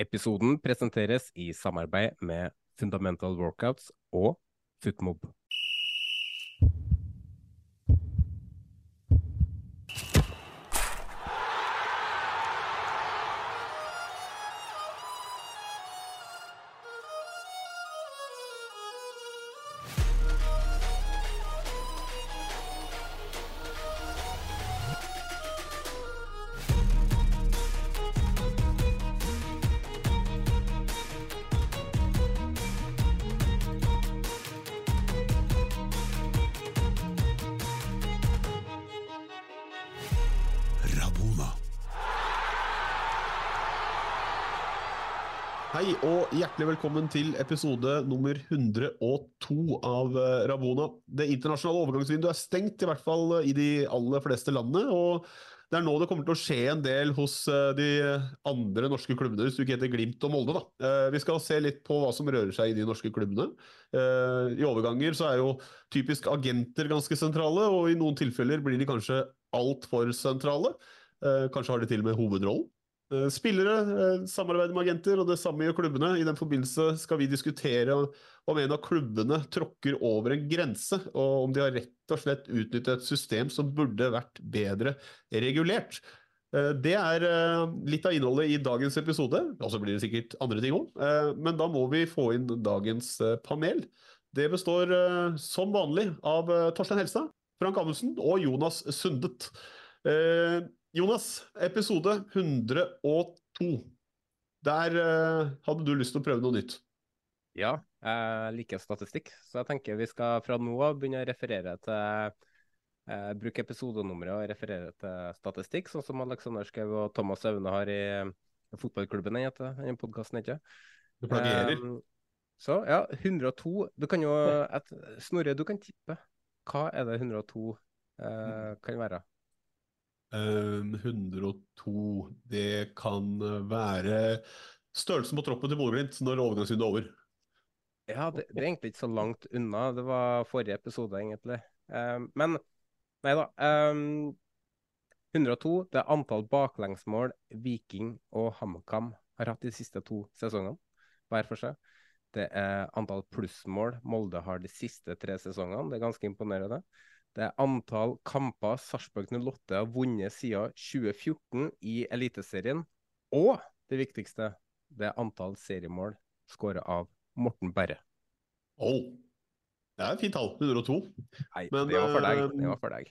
Episoden presenteres i samarbeid med Fundamental Workouts og Footmob. Hjertelig velkommen til episode nummer 102 av eh, Rabona. Det internasjonale overgangsvinduet er stengt, i hvert fall i de aller fleste landene. og det er nå det kommer til å skje en del hos eh, de andre norske klubbene, hvis du ikke heter Glimt og Molde. da. Eh, Vi skal se litt på hva som rører seg i de norske klubbene. Eh, I overganger så er jo typisk agenter ganske sentrale, og i noen tilfeller blir de kanskje altfor sentrale. Eh, Kanskje har de til og med hovedrollen. Eh, Spillere eh, samarbeider med agenter, og det samme gjør klubbene. I den forbindelse skal vi diskutere om en av klubbene tråkker over en grense, og om de har rett og slett utnyttet et system som burde vært bedre regulert. Eh, Det er litt av innholdet i dagens episode, og så blir det sikkert andre ting òg. Men da må vi få inn dagens panel. Det består som vanlig av Torstein Helstad, Frank Amundsen og Jonas Sundet. Jonas, episode 102. Der uh, hadde du lyst til å prøve noe nytt. Ja, jeg liker statistikk, så jeg tenker vi skal fra nå av begynne å referere til eh, Bruke episodenummeret og referere til statistikk, sånn som Alexander Schou og Thomas Aune har i fotballklubben, den heter den podkasten, ikke Du plagierer. Um, så ja, 102 Du kan jo et, Snorre, du kan tippe. Hva er det 102 eh, kan være? Eh, 102, det kan være størrelsen på troppen til Bodø-Glimt når overgangsvinduet er over. Ja, det, det er egentlig ikke så langt unna. Det var forrige episode, egentlig. Um, men nei da. Um, 102 det er antall baklengsmål Viking og HamKam har hatt de siste to sesongene, hver for seg. Det er antall plussmål Molde har de siste tre sesongene. Det er ganske imponerende. Er antall kamper Sarpsborg 08 har vunnet siden 2014 i Eliteserien. Og det viktigste, det er antall seriemål skåret av Morten Berre. Oh. Det er et fint tall, 102. Nei, Men, det var for deg. eh, Det var for deg.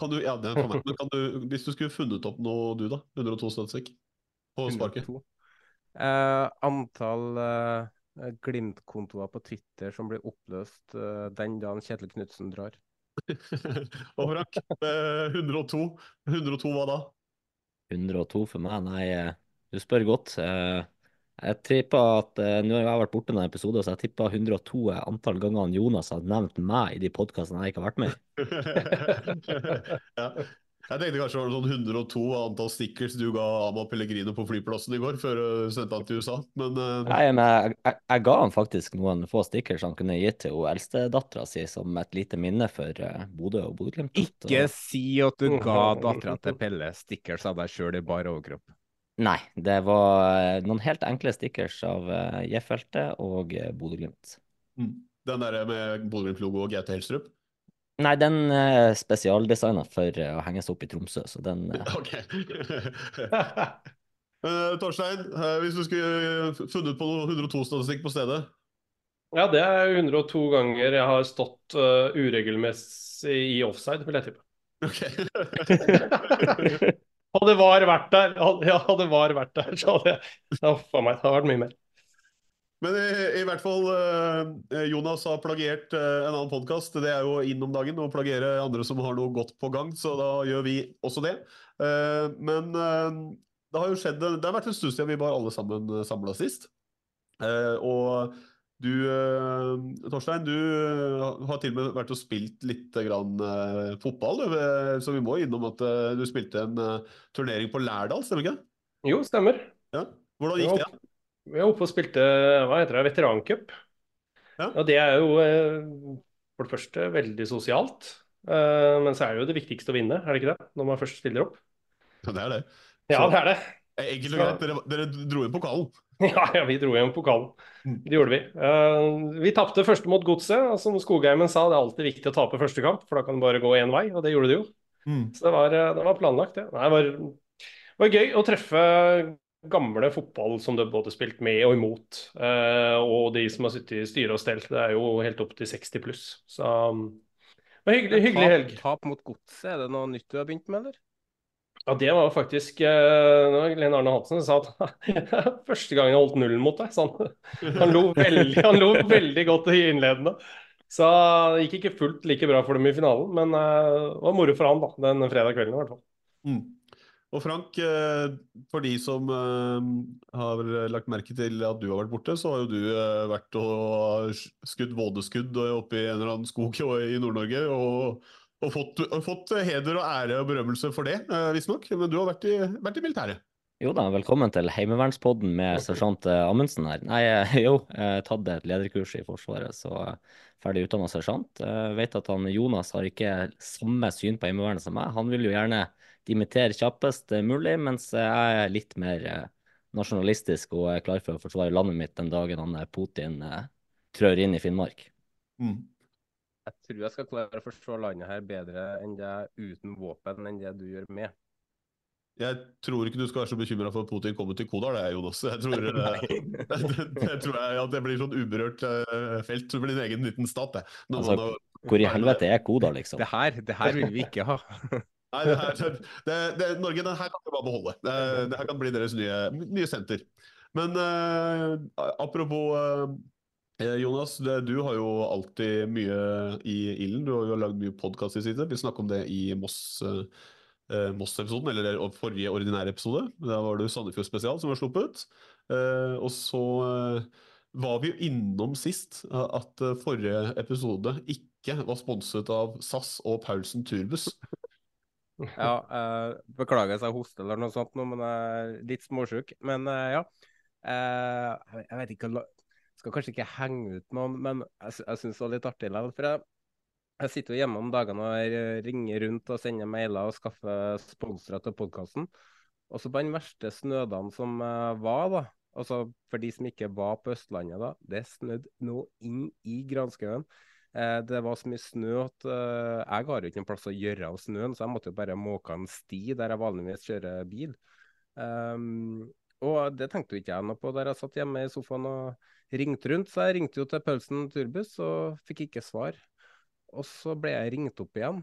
Kan du, ja, det er for meg. Men kan du, hvis du skulle funnet opp noe, du da? 102 statistikk? På sparket? Eh, antall eh, Glimt-kontoer på Twitter som blir oppløst eh, den dagen Kjetil Knutsen drar. Og Frank, eh, 102. 102 hva da? 102 for meg? Nei, eh, du spør godt. Eh, Jeg tipper at eh, Nå har jeg vært borte denne episoden, så jeg tipper 102 er antall ganger Jonas har nevnt meg i de podkastene jeg ikke har vært med i. ja. Jeg tenkte kanskje det var sånn 102 antall stickers du ga Ama Pellegrino på flyplassen i går, før du sendte han til USA, men uh... Nei, men jeg, jeg, jeg ga han faktisk noen få stickers han kunne gitt til eldstedattera si som et lite minne for uh, Bodø og Bodø-Glimt. Ikke si at du ga dattera til Pelle stickers av deg sjøl i bar overkropp. Nei, det var eh, noen helt enkle stickers av uh, J-feltet og uh, Bodø-Glimt. mm. den der med Bodø-Glimt-logo og GT Helstrup. Nei, den er spesialdesigna for eh, å henges opp i Tromsø, så den eh, Ok. Eh, Torstein, eh, hvis du skulle funnet på 102-statistikk på stedet? Ja, det er 102 ganger jeg har stått uh, uregelmessig i offside, vil jeg tippe. hadde VAR vært der, hadde, ja, hadde VAR vært der, så hadde jeg Uff a meg, det hadde vært mye mer. Men i, i hvert fall, eh, Jonas har plagiert eh, en annen podkast. Det er jo inn om dagen å plagiere andre som har noe godt på gang, så da gjør vi også det. Eh, men det har jo skjedd Det har vært en stund siden vi var alle sammen samla sist. Og du, Torstein, du har til og med vært og spilt litt grann, fotball. Så vi må innom at du spilte en turnering på Lærdal, stemmer ikke det? Jo, stemmer. Ja. Hvordan gikk det? Vi var oppe og spilte hva heter det, veterancup. Ja. Og det er jo eh, for det første veldig sosialt. eh, Men så er det jo det viktigste å vinne, er det ikke det? Når man først stiller opp. Ja, det er det. Ja, det er det. Enkelt og greit, dere, dere dro inn pokalen. Ja, ja, vi dro hjem pokalen. Det gjorde vi. Uh, vi tapte første mot Godset. og Som Skogheimen sa, det er alltid viktig å tape første kamp, for da kan det bare gå én vei, og det gjorde det jo. Så det var, det var planlagt, det. Nei, det var, det var gøy å treffe gamle fotball som du både spilt med og imot. eh, og de som har sittet i styre og stelt, Det er jo helt opp til 60 pluss. Så um, det var hyggelig, hyggelig helg. Tap mot godset, er det noe nytt du har begynt med, eller? Ja, det var faktisk eh, det var Glenn Arne Hansen som sa at første gangen jeg holdt nullen mot deg. Så han, han, lo veldig, han lo veldig godt i innledende. Så det gikk ikke fullt like bra for dem i finalen, men eh, det var moro for han da, den fredag kvelden i hvert fall. Mm. Og Frank, eh, for de som eh, har lagt merke til at du har vært borte, så har jo du eh, vært og skutt vådeskudd oppe i en eller annen skog i Nord-Norge. Og, og fått, fått heder og ære og berømmelse for det, visstnok. Men du har vært i, vært i militæret. Jo da, velkommen til Heimevernspodden med sersjant Amundsen her. Nei, jo, jeg har tatt et lederkurs i Forsvaret, så ferdig utdanna sersjant. Jeg vet at han Jonas har ikke samme syn på Heimevernet som meg. Han vil jo gjerne dimittere kjappest mulig, mens jeg er litt mer eh, nasjonalistisk og er klar for å forsvare landet mitt den dagen han eh, Putin eh, trør inn i Finnmark. Jeg tror jeg skal klare å forstå landet her bedre enn det uten våpen enn det du gjør med. Jeg tror ikke du skal være så bekymra for at Putin kommer til Kodal, det, Jonas. Jeg tror, det, det tror jeg at det blir sånn uberørt felt. Det blir din egen liten stat, det. Altså, hvor i helvete er Kodal, liksom? Det her, det her vil vi ikke ha. Nei, det her, det, det, Norge, den her kan dere bare beholde. Det, det her kan bli deres nye, nye senter. Men uh, apropos uh, Jonas, det, du har jo alltid mye i ilden. Du har jo lagd mye podkast i siste. Vi snakket om det i Moss. Uh, Moss-episoden, eller forrige ordinære episode. Da var det jo Sandefjord spesial som var sluppet. Og så var vi jo innom sist at forrige episode ikke var sponset av SAS og Paulsen Turbuss. Ja, eh, beklager hvis jeg hoster eller noe sånt nå, men jeg er litt småsjuk. Men eh, ja. Eh, jeg, vet ikke Skal kanskje ikke henge ut noen, men jeg, jeg syns det var litt artig likevel. For jeg, jeg sitter jo hjemme om dagene og ringer rundt og sender mailer og skaffer sponsorer til podkasten. Og så på den verste snødagen som eh, var, da. Altså for de som ikke var på Østlandet da, det snødde nå inn i granskauen. Eh, det var så mye snø at eh, jeg har jo ikke noen plass å gjøre av snøen, så jeg måtte jo bare måke en sti der jeg vanligvis kjører bil. Um, og det tenkte jo ikke jeg noe på der jeg satt hjemme i sofaen og ringte rundt. Så jeg ringte jo til Paulsen Turbuss og fikk ikke svar. Og så ble jeg ringt opp igjen.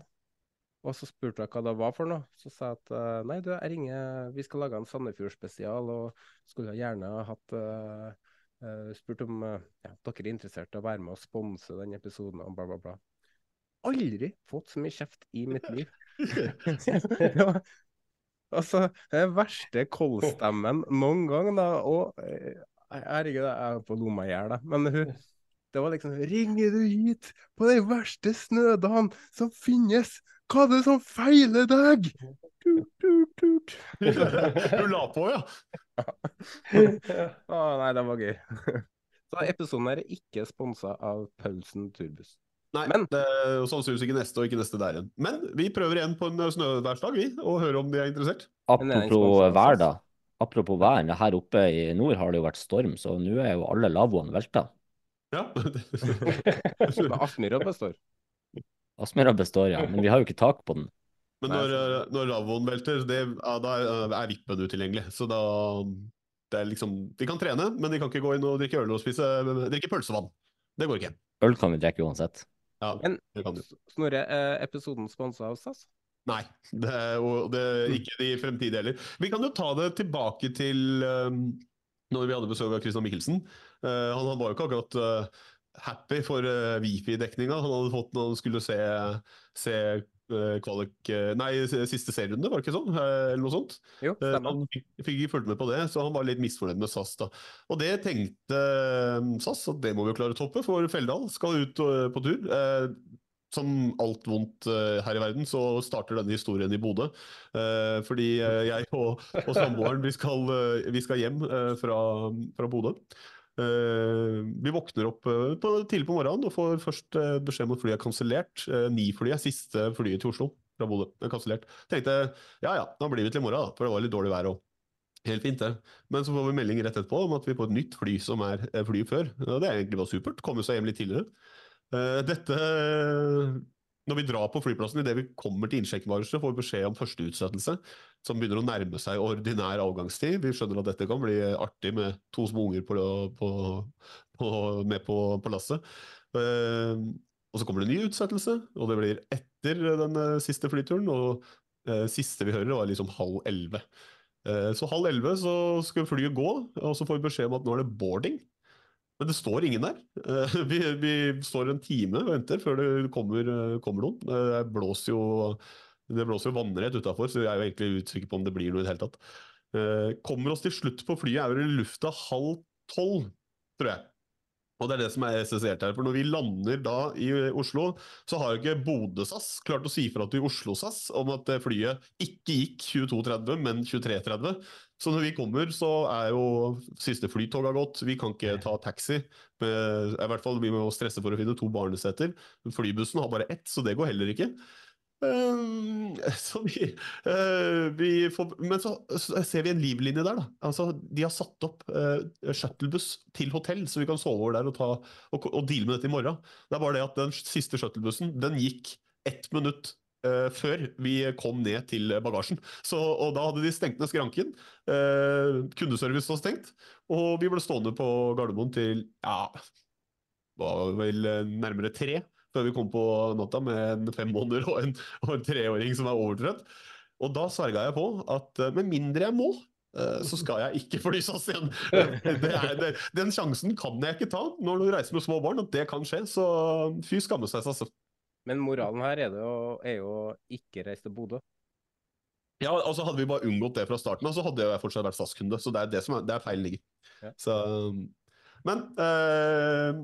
Og så spurte jeg hva det var for noe. Så sa jeg at eh, nei, du, jeg ringer, vi skal lage en Sandefjord-spesial, og skulle gjerne ha hatt eh, eh, spurte om uh, ja, dere er interessert i å være med og sponse den episoden, og bla, bla, bla. Aldri fått så mye kjeft i mitt liv. Altså, den verste kollstemmen noen gang, da. Og eh, herregud, jeg er på lomma lo i hjel. Men hun Det var liksom Ringer du hit på den verste snødagen som finnes? Hva er det som feiler deg? Tut. Du la på, ja. Å, nei, det var gøy. Så episoden er ikke sponsa av Paulsen Turbuss. Nei, det er jo sannsynligvis ikke neste og ikke neste der igjen. Men vi prøver igjen på en snøværsdag, vi, og hører om de er interessert. Apropos vær, da. Apropos vær, her oppe i nord har det jo vært storm, så nå er jo alle lavvoene velta. Ja. Men Aspmyra består. Aspmyra består, ja. Men vi har jo ikke tak på den. Men når, når lavvoen velter, det, ja, da er, er vippen utilgjengelig. Så da det er liksom, De kan trene, men de kan ikke gå inn og drikke øl og spise, drikke pølsevann. Det går ikke. Øl kan vi drikke uansett. Ja, Men det kan du. Snorre, er episoden sponsa av SAS? Nei, det er, og det er ikke de fremtidige heller. Vi kan jo ta det tilbake til um, når vi hadde besøk av Christian Michelsen. Uh, han, han var jo ikke akkurat uh, happy for uh, Wifi-dekninga han hadde fått når han skulle se, se eh, kvalik eh, Nei, siste serierunde, var det ikke sånn? Eh, eller noe sånt? Jo, Eh, han fikk, fikk ikke fulgt med på det, så han var litt misfornøyd med SAS. da. Og det tenkte eh, SAS at det må vi jo klare å toppe, for Feldal skal ut eh, på tur. Eh, som alt vondt eh, her i verden, så starter denne historien i Bodø. Eh, fordi eh, jeg og, og samboeren vi skal, eh, vi skal hjem eh, fra, fra Bodø. Eh, vi våkner opp eh, på, tidlig på morgenen og får først eh, beskjed om at flyet er kansellert. Ni-flyet er siste flyet til Oslo fra Bodø. er kansellert. Tenkte ja ja, da blir vi til i morgen, da, for det var litt dårlig vær òg. Helt fint, det. Men så får vi melding rett etterpå om at vi får et nytt fly som er flyet før. Og det er egentlig bare supert. Komme seg hjem litt tidligere. Dette Når vi drar på flyplassen, idet vi kommer til innsjekkbagasje, får vi beskjed om første utsettelse, som begynner å nærme seg ordinær avgangstid. Vi skjønner at dette kan bli artig med to små unger på, på, på, med på, på lasset. Uh, og så kommer det en ny utsettelse, og det blir etter den eh, siste flyturen. Og uh, siste vi hører, var liksom halv elleve. Uh, så halv elleve så skal flyet gå, og så får vi beskjed om at nå er det boarding. Men det står ingen der. Eh, Vi, vi står en time og venter før det kommer, eh, kommer noen. Eh, Det blåser jo, det blåser jo vannrett utafor, så jeg er jo egentlig usikker på om det blir noe i det hele tatt. Kommer oss til slutt på flyet, er vel i lufta halv tolv, tror jeg. Og det er det som er essensielt her. For når vi lander da i Oslo, så har jo ikke Bodø-SAS klart å si fra til Oslo-SAS om at flyet ikke gikk 22.30, men 23.30. Så når vi kommer, så er jo siste flytoget gått. Vi kan ikke ta taxi. Med, I hvert fall vi må stresse for å finne to barneseter. Flybussen har bare ett, så det går heller ikke. Ehm, så vi, eh, vi får, men så, ser vi en livlinje der, da. Altså, de har satt opp uh, shuttlebuss til hotell, så vi kan sove over der og, ta, og, og deale med dette i morgen. Det er bare det at den siste shuttlebussen den gikk ett minutt Uh, før vi kom ned til bagasjen. Så, og da hadde de stengt ned skranken. Uh, kundeservice var stengt, og vi ble stående på Gardermoen til ja, var vel eh, nærmere tre før vi kom på natta med en fem måneder og en, og en treåring som er overtrøtt. Og da sverga jeg på at eh, med mindre jeg må, eh, så skal jeg ikke fly SAS igjen. Det er, det, den sjansen kan jeg ikke ta når du reiser med små barn, at det kan skje. Så fy skamme seg, altså. Men moralen her er, det jo, er jo ikke reise til Bodø. Ja, altså Hadde vi bare unngått det fra starten av, så hadde jeg fortsatt vært SAS-kunde. Så det er det som er, det er feil ligger. Ja. Så, men eh,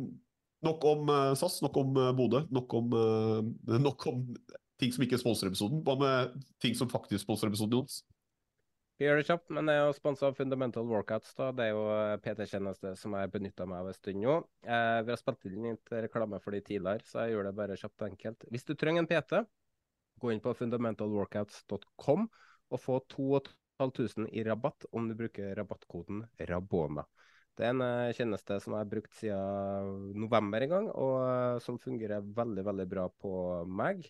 nok om eh, SAS, nok om eh, Bodø. Nok om, eh, nok om ting som ikke sponser episoden. Hva med ting som faktisk sponser episoden, Jons? Vi gjør det kjapt, men det er jo sponsa av Fundamental Workouts. da. Det er jo PT-tjeneste som jeg benytta meg av en stund nå. Eh, vi har spilt inn litt reklame for de tidligere, så jeg gjør det bare kjapt og enkelt. Hvis du trenger en PT, gå inn på fundamentalworkouts.com og få 2500 i rabatt om du bruker rabattkoden RABONA. Det er en eh, tjeneste som jeg har brukt siden november en gang, og eh, som fungerer veldig, veldig bra på meg.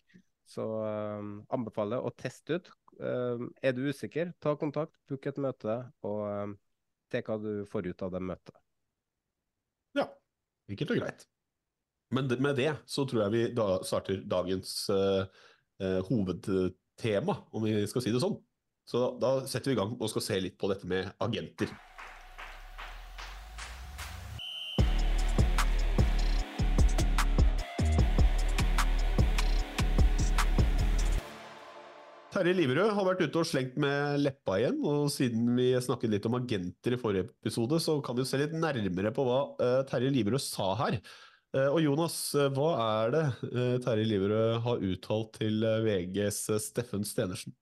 Så um, anbefaler å teste ut. Um, er du usikker, ta kontakt, book et møte, og um, se hva du får ut av det møtet. Ja, enkelt og greit. Men med det så tror jeg vi da starter dagens uh, uh, hovedtema, om vi skal si det sånn. Så da setter vi i gang og skal se litt på dette med agenter. Terje Liverød har vært ute og slengt med leppa igjen, og siden vi snakket litt om agenter i forrige episode, så kan vi se litt nærmere på hva eh, Terje Liverød sa her. Eh, og Jonas, eh, hva er det Terje Liverød har uttalt til VGs Steffen Stenersen?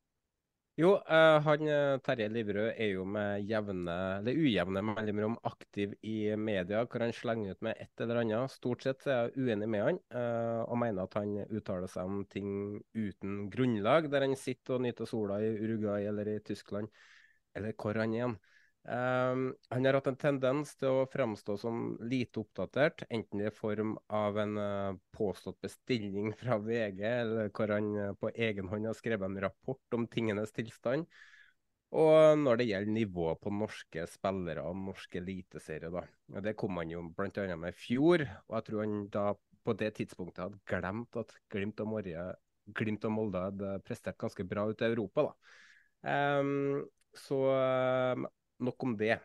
Jo, eh, han eh, Terje Livrød er jo med jevne, eller ujevne mellomrom aktiv i media, hvor han slenger ut med et eller annet. Stort sett er jeg uenig med han, eh, og mener at han uttaler seg om ting uten grunnlag, der han sitter og nyter sola i Uruguay eller i Tyskland, eller hvor han er. Um, han har hatt en tendens til å framstå som lite oppdatert, enten i form av en uh, påstått bestilling fra VG, eller hvor han uh, på egen hånd har skrevet en rapport om tingenes tilstand. Og når det gjelder nivået på norske spillere og norsk eliteserie, det kom han jo bl.a. med i fjor. Og jeg tror han da på det tidspunktet hadde glemt at Glimt og, Morje, Glimt og Molde hadde prestert ganske bra ute i Europa, da. Um, så um, nok om det.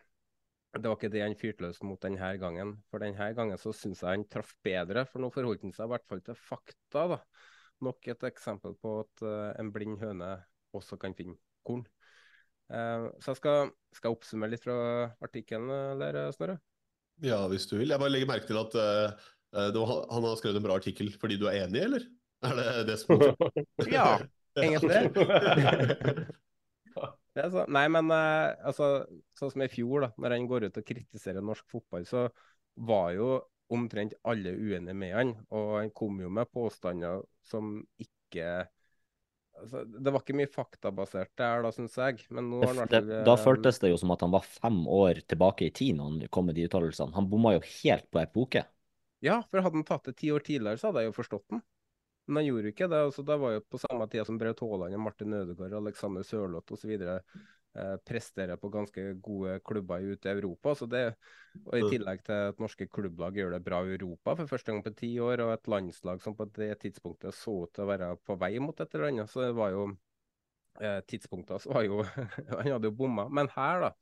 Det var ikke det han fyrte løs mot denne gangen. For denne gangen så syns jeg han traff bedre, for nå forholdt han seg i hvert fall til fakta. da. Nok et eksempel på at uh, en blind høne også kan finne korn. Uh, så jeg skal, skal oppsummere litt fra artikkelen, eller Snorre? Ja, hvis du vil. Jeg bare legger merke til at uh, var, han har skrevet en bra artikkel fordi du er enig, eller? Er det det som Ja, egentlig. så. Nei, men uh, altså, sånn som i fjor, da, når han går ut og kritiserer norsk fotball, så var jo omtrent alle uenige med han. Og han kom jo med påstander som ikke altså, Det var ikke mye faktabasert der, da, syns jeg. Har det, det, da føltes det jo som at han var fem år tilbake i tid når han kom med de uttalelsene. Han bomma jo helt på epoke. Ja, for hadde han tatt det ti år tidligere, så hadde jeg jo forstått den. Men han gjorde jo ikke det. altså Det var jo på samme tida som Braut Haaland, Martin Ødegaard, Alexander Sørloth osv. Eh, presterer på ganske gode klubber ute i Europa. Så det, og I tillegg til at norske klubblag gjør det bra i Europa for første gang på ti år, og et landslag som på det tidspunktet så ut til å være på vei mot et eller annet, så det var jo eh, tidspunktet så var jo Han hadde jo bomma. Men her, da,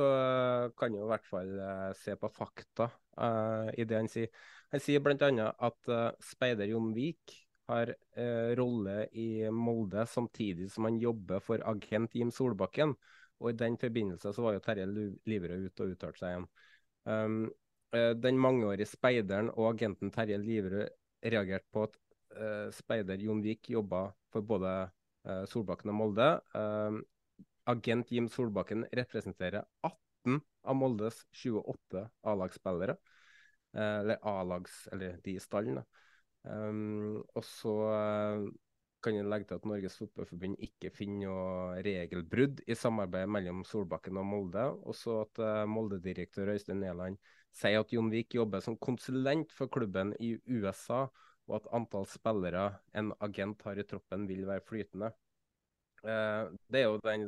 så kan jo i hvert fall eh, se på fakta uh, i det han sier. Han sier bl.a. at uh, speider Jomvik har uh, rolle i Molde samtidig som han jobber for agent Jim Solbakken. Og I den forbindelse så var jo Terje Liverød ute og uttalte seg igjen. Um, uh, den mangeårige speideren og agenten Terje Liverød reagerte på at speider Jon Vik jobba for både Solbakken og Molde. Um, agent Jim Solbakken representerer 18 av Moldes 28 A-lagsspillere. Eh, eller A-lags, eller de i stallen. Um, og så uh, kan jeg legge til at Norges Fotballforbund ikke finner noe regelbrudd i samarbeidet mellom Solbakken og Molde. Og så at uh, Molde-direktør Øystein Næland sier at Jon Vik jobber som konsulent for klubben i USA, og at antall spillere en agent har i troppen vil være flytende. Det er jo den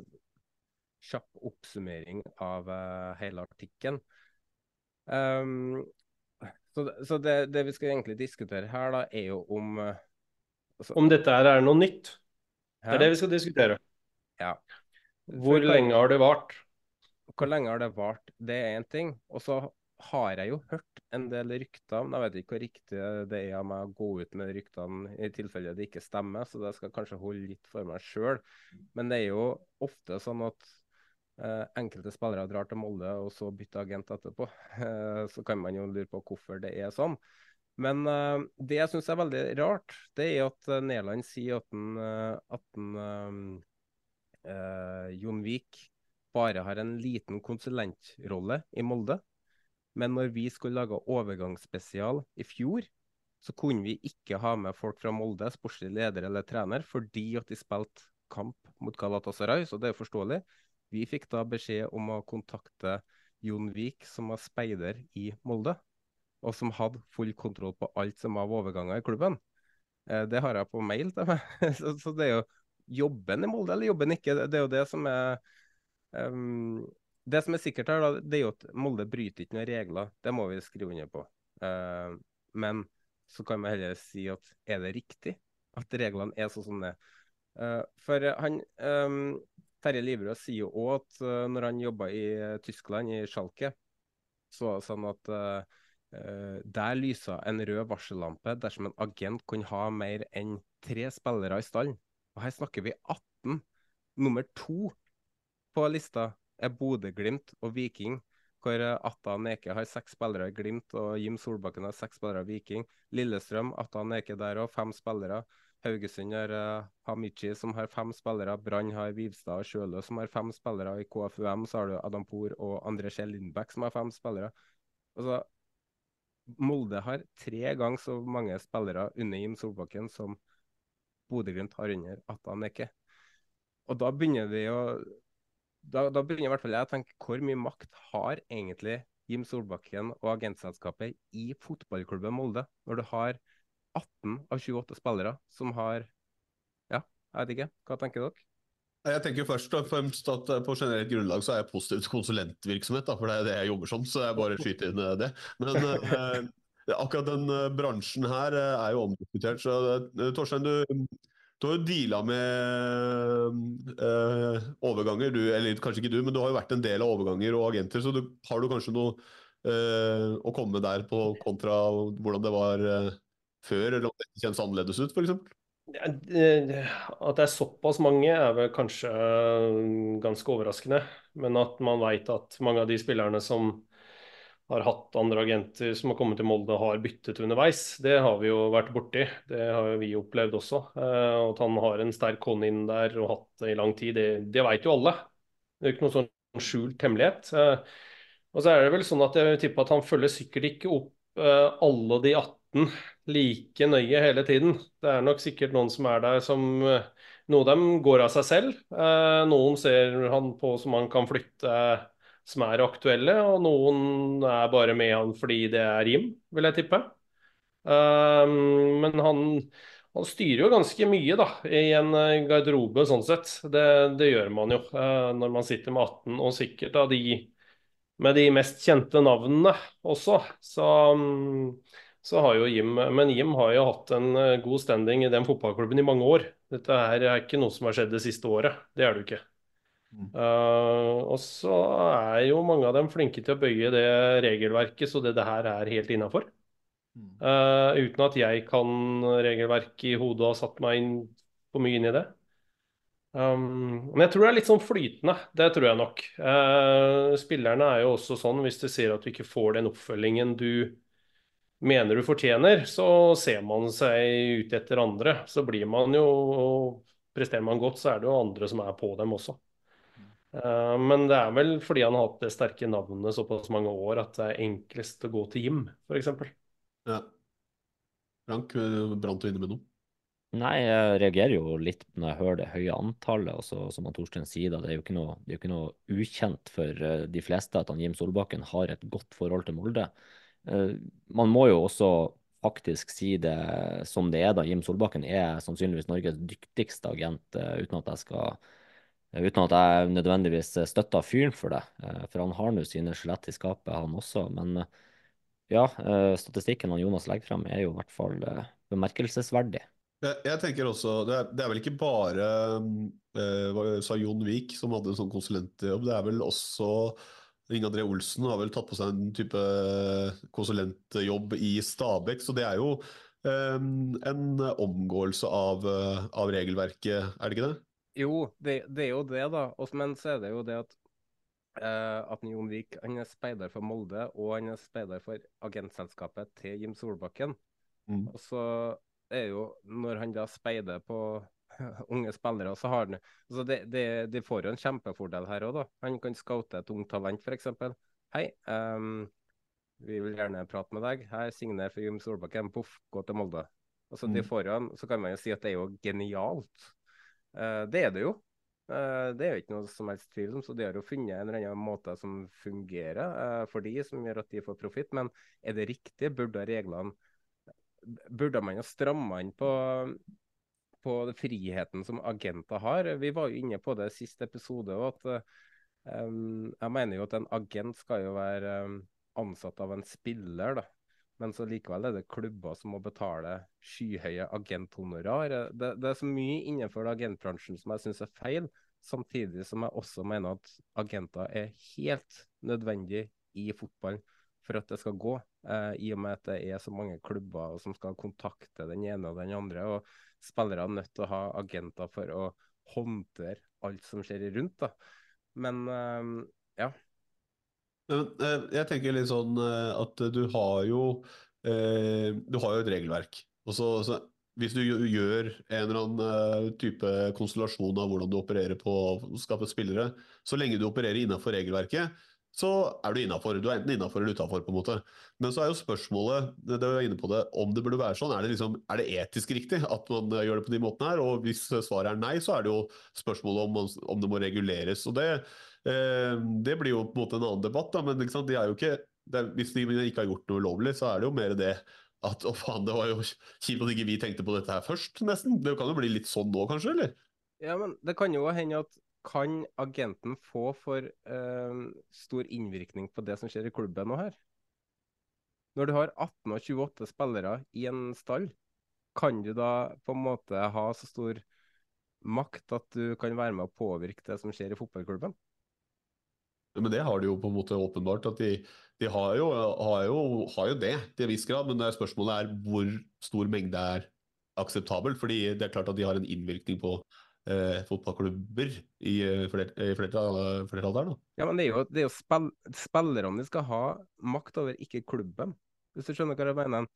kjapp oppsummering av hele artikkelen. Um, så, så det, det, vi skal egentlig diskutere her, da, er jo om uh, altså, Om dette her er noe nytt? Det er det vi skal diskutere. Ja. Hvor For, lenge har det vart? Hvor lenge har det vart, det er én ting. Og så har jeg jo hørt en del rykter, men jeg vet ikke hvor riktig det er av meg å gå ut med ryktene i tilfelle det ikke stemmer, så det skal kanskje holde litt for meg sjøl. Men det er jo ofte sånn at Uh, enkelte spillere drar til Molde og så bytter agent etterpå. Uh, så kan man jo lure på hvorfor det er sånn. Men uh, det jeg syns er veldig rart, det er at uh, Nederland sier at, den, at den, Jon Vik bare har en liten konsulentrolle i Molde. Men når vi skulle lage overgangsspesial i fjor, så kunne vi ikke ha med folk fra Molde, sportslig leder eller trener, fordi at de spilte kamp mot Galatasaray, så det er forståelig. Vi fikk da beskjed om å kontakte Jon Vik, som var speider i Molde, og som hadde full kontroll på alt som var overganger i klubben. Eh, det har jeg på mail til meg. så, det er jo jobben i Molde, eller jobben ikke. Det er jo det som er um, Det som er sikkert her, det er jo at Molde bryter ikke noen regler. Det må vi skrive under på. Uh, men så kan vi heller si at er det riktig at reglene er sånn som det er? Uh, for han um, Terje Livrød sier jo òg at uh, når han jobba i uh, Tyskland, i Schalke, så var det sånn at uh, der lysa en rød varsellampe dersom en agent kunne ha mer enn tre spillere i stallen. Og her snakker vi 18. Nummer to på lista er Bodø-Glimt og Viking, hvor Atta Neke har seks spillere i Glimt, og Jim Solbakken har seks spillere i Viking. Lillestrøm, Atta Neke der òg, fem spillere. Haugesund har uh, Hamichi, som har fem spillere. Brann har Vivstad og Sjølø, som har fem spillere. I KFUM så har du Adam Poor og André Kjell Lindbekk, som har fem spillere. Altså, Molde har tre ganger så mange spillere under Jim Solbakken som Bodø-Glimt har under Atan Eke. Og da begynner vi å da, da, begynner i hvert fall jeg å tenke hvor mye makt har egentlig Jim Solbakken og agentselskapet i fotballklubben Molde, når du har 18 av 28 spillere som har Ja, jeg vet ikke. Hva tenker dere? Jeg tenker først og fremst at eh, På generelt grunnlag så er jeg positiv til konsulentvirksomhet, da, for det er det jeg jobber som. så jeg bare skyter inn eh, det. Men eh, akkurat den eh, bransjen her er jo omdiskutert. så Torstein, du, du har jo deala med eh, overganger, du, eller kanskje ikke du, men du har jo vært en del av overganger og agenter. så du, Har du kanskje noe eh, å komme med der på kontra hvordan det var før, eller om det kjennes annerledes ut, f.eks.? At det er såpass mange er vel kanskje øh, ganske overraskende. Men at man vet at mange av de spillerne som har hatt andre agenter som har kommet til Molde, har byttet underveis, det har vi jo vært borti. Det har jo vi opplevd også. Eh, At han har en sterk hånd inn der og hatt det i lang tid, det, det vet jo alle. Det er ikke noen sånn skjult hemmelighet. Eh, Og så er det vel sånn at jeg tipper at han følger sikkert ikke opp eh, alle de 18 like nøye hele tiden. Det er nok sikkert noen som er der som eh, Noen av dem går av seg selv. Eh, Noen ser han på som han kan flytte, som er aktuelle, og noen er bare med han fordi det er Jim, vil jeg tippe. Eh, Men han, han styrer jo ganske mye da, i en garderobe sånn sett. Det, det gjør man jo når man sitter med 18, og sikkert av de med de mest kjente navnene også. Så, så har jo Jim Men Jim har jo hatt en eh, god standing i den fotballklubben i mange år. Dette her er ikke noe som har skjedd det siste året. Det er det jo ikke. Uh, og så er jo mange av dem flinke til å bøye det regelverket, så det, det her er helt innafor. uten at jeg kan regelverket i hodet og har satt meg inn, for mye inn i det. Um, men jeg tror det er litt sånn flytende, det tror jeg nok. Uh, spillerne er jo også sånn, hvis du ser at du ikke får den oppfølgingen du mener du fortjener, så ser man seg ut etter andre. Så blir man jo Presterer man godt, så er det jo andre som er på dem også. Eh, men det er vel fordi han har hatt det sterke navnet såpass mange år at det er enklest å gå til Jim, f.eks. Ja. Frank, brant du inne med noe? Nei, jeg reagerer jo litt når jeg hører det høye antallet. og så, som Torstein sier, da, det er jo ikke noe, det er jo ikke noe ukjent for eh, de fleste at han Jim Solbakken har et godt forhold til Molde. Eh, man må jo også faktisk si det som det er, da. Jim Solbakken er sannsynligvis Norges dyktigste agent, eh, uten at jeg skal Uten at jeg nødvendigvis støtter fyren for det, eh, for han har nå sine skjelett i skapet, han også. Men eh, ja, eh, statistikken han Jonas legger frem, er jo i hvert fall eh, bemerkelsesverdig. Jeg, tenker også, det er, det er vel ikke bare eh, sa Jon Vik som hadde en sånn konsulentjobb, det er vel også Inge André Olsen har vel tatt på seg en type konsulentjobb i Stabæk, så det er jo eh, en omgåelse av, eh, av regelverket, er det ikke det? Jo, det, det er jo det, da. Men så er det jo det at uh, at Jon Vik han er speider for Molde, og han er speider for agentselskapet til Jim Solbakken. Mm. Og så er jo, når han da speider på unge spillere, så har han altså det, det, De får jo en kjempefordel her òg, da. Han kan scoute et ungt talent, f.eks. Hei, um, vi vil gjerne prate med deg. Her, signer for Jim Solbakken. Poff, gå til Molde. Altså, de Mm. får jo en, så kan man jo si at det er jo genialt. Uh, det er det jo. Eh, det er jo ikke noe som helst tvil om, så de har jo funnet en eller annen måte som fungerer eh, for de, som gjør at de får profitt. Men er det riktig? Burde reglene Burde man jo stramme inn på, på friheten som agenter har? Vi var jo inne på det siste episode. og at um, Jeg mener jo at en agent skal jo være um, ansatt av en spiller, da. Men så likevel er det klubber som må betale skyhøye agenthonorar. Det, det er så mye innenfor agentbransjen som jeg syns er feil, samtidig som jeg også mener at agenter er helt nødvendig i fotballen for at det skal gå. Eh, I og med at det er så mange klubber som skal kontakte den ene og den andre. Og spillere er nødt til å ha agenter for å håndtere alt som skjer rundt. da. Men eh, ja. Eh, jeg tenker litt sånn eh, at du har jo Du har jo et regelverk. Og så, så hvis du gjør- en eller annen type konstellasjon av hvordan du opererer på å skaffe spillere, så lenge du opererer innenfor regelverket, så er du innafor. Du er enten innafor eller utafor, på en måte. Men så er jo spørsmålet, det det er inne på det, om det burde være sånn. Er det, liksom, er det etisk riktig at man gjør det på de måtene her? Og hvis svaret er nei, så er det jo spørsmålet om, om det må reguleres. Og det, eh, det blir jo på en måte en annen debatt, da, men sant? de ikke er, Hvis de ikke har gjort noe ulovlig, så er det jo mer det at å faen, det var jo kjipt at ikke vi tenkte på dette her først, nesten. Det kan jo bli litt sånn nå, kanskje? eller? Ja, men det kan jo hende at kan agenten få for eh, stor innvirkning på det som skjer i klubben nå her? Når du har 18 og 28 spillere i en stall, kan du da på en måte ha så stor makt at du kan være med å påvirke det som skjer i fotballklubben? Men det har de jo på en måte åpenbart. at De, de har, jo, har, jo, har, jo, det til en viss grad, men spørsmålet er hvor stor mengde er akseptabel. fordi det er klart at de har en innvirkning på eh, fotballklubber i, eh, i flertall der. Da. Ja, men det er jo, det er jo spill, spillerne de skal ha makt over, ikke klubben. Hvis du skjønner hva jeg mener?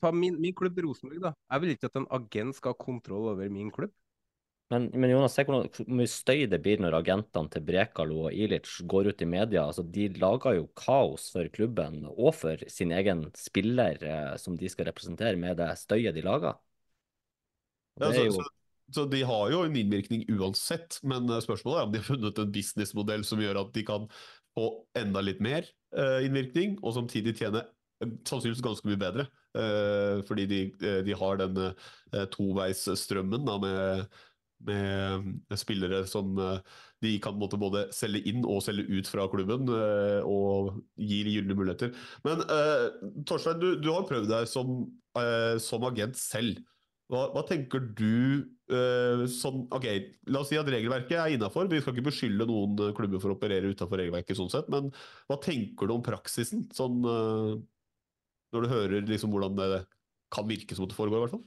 Ta min, min klubb Rosenborg, da. Jeg vil ikke at en agent skal ha kontroll over min klubb. Men, men Jonas, se hvor mye støy det blir når agentene til Brekalo og Ilic går ut i media. Altså, de lager jo kaos for klubben og for sin egen spiller eh, som de skal representere, med det støyet de lager. Ja, så, jo... så, de har jo en innvirkning uansett, men eh, spørsmålet er om de har funnet en businessmodell som gjør at de kan få enda litt mer eh, innvirkning, og samtidig tjene eh, sannsynligvis ganske mye bedre. Fordi de, de, har den toveisstrømmen da, med med spillere som de kan måtte både selge inn og selge ut fra klubben, og gir gylne muligheter. Men Torstein, du, du, har prøvd deg som, som agent selv. Hva, hva tenker du uh, sånn, ok, La oss si at regelverket er innafor. Vi skal ikke beskylde noen klubber for å operere utafor regelverket, sånn sett, men hva tenker du om praksisen? Sånn, når du hører liksom, hvordan det kan virke som at det foregår, i hvert fall?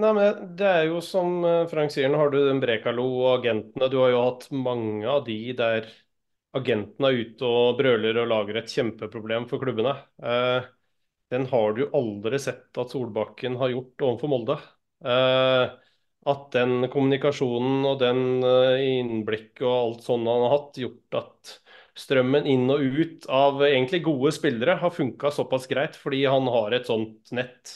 Nei, men Det er jo som eh, Frank sier, nå har du den Brekalo og agentene. Du har jo hatt mange av de der agentene er ute og brøler og lager et kjempeproblem for klubbene. Eh, den har du aldri sett at Solbakken har gjort overfor Molde. Eh, at den kommunikasjonen og den eh, innblikket og alt sånt han har hatt, gjort at strømmen inn og ut av egentlig gode spillere har funka såpass greit, fordi han har et sånt nett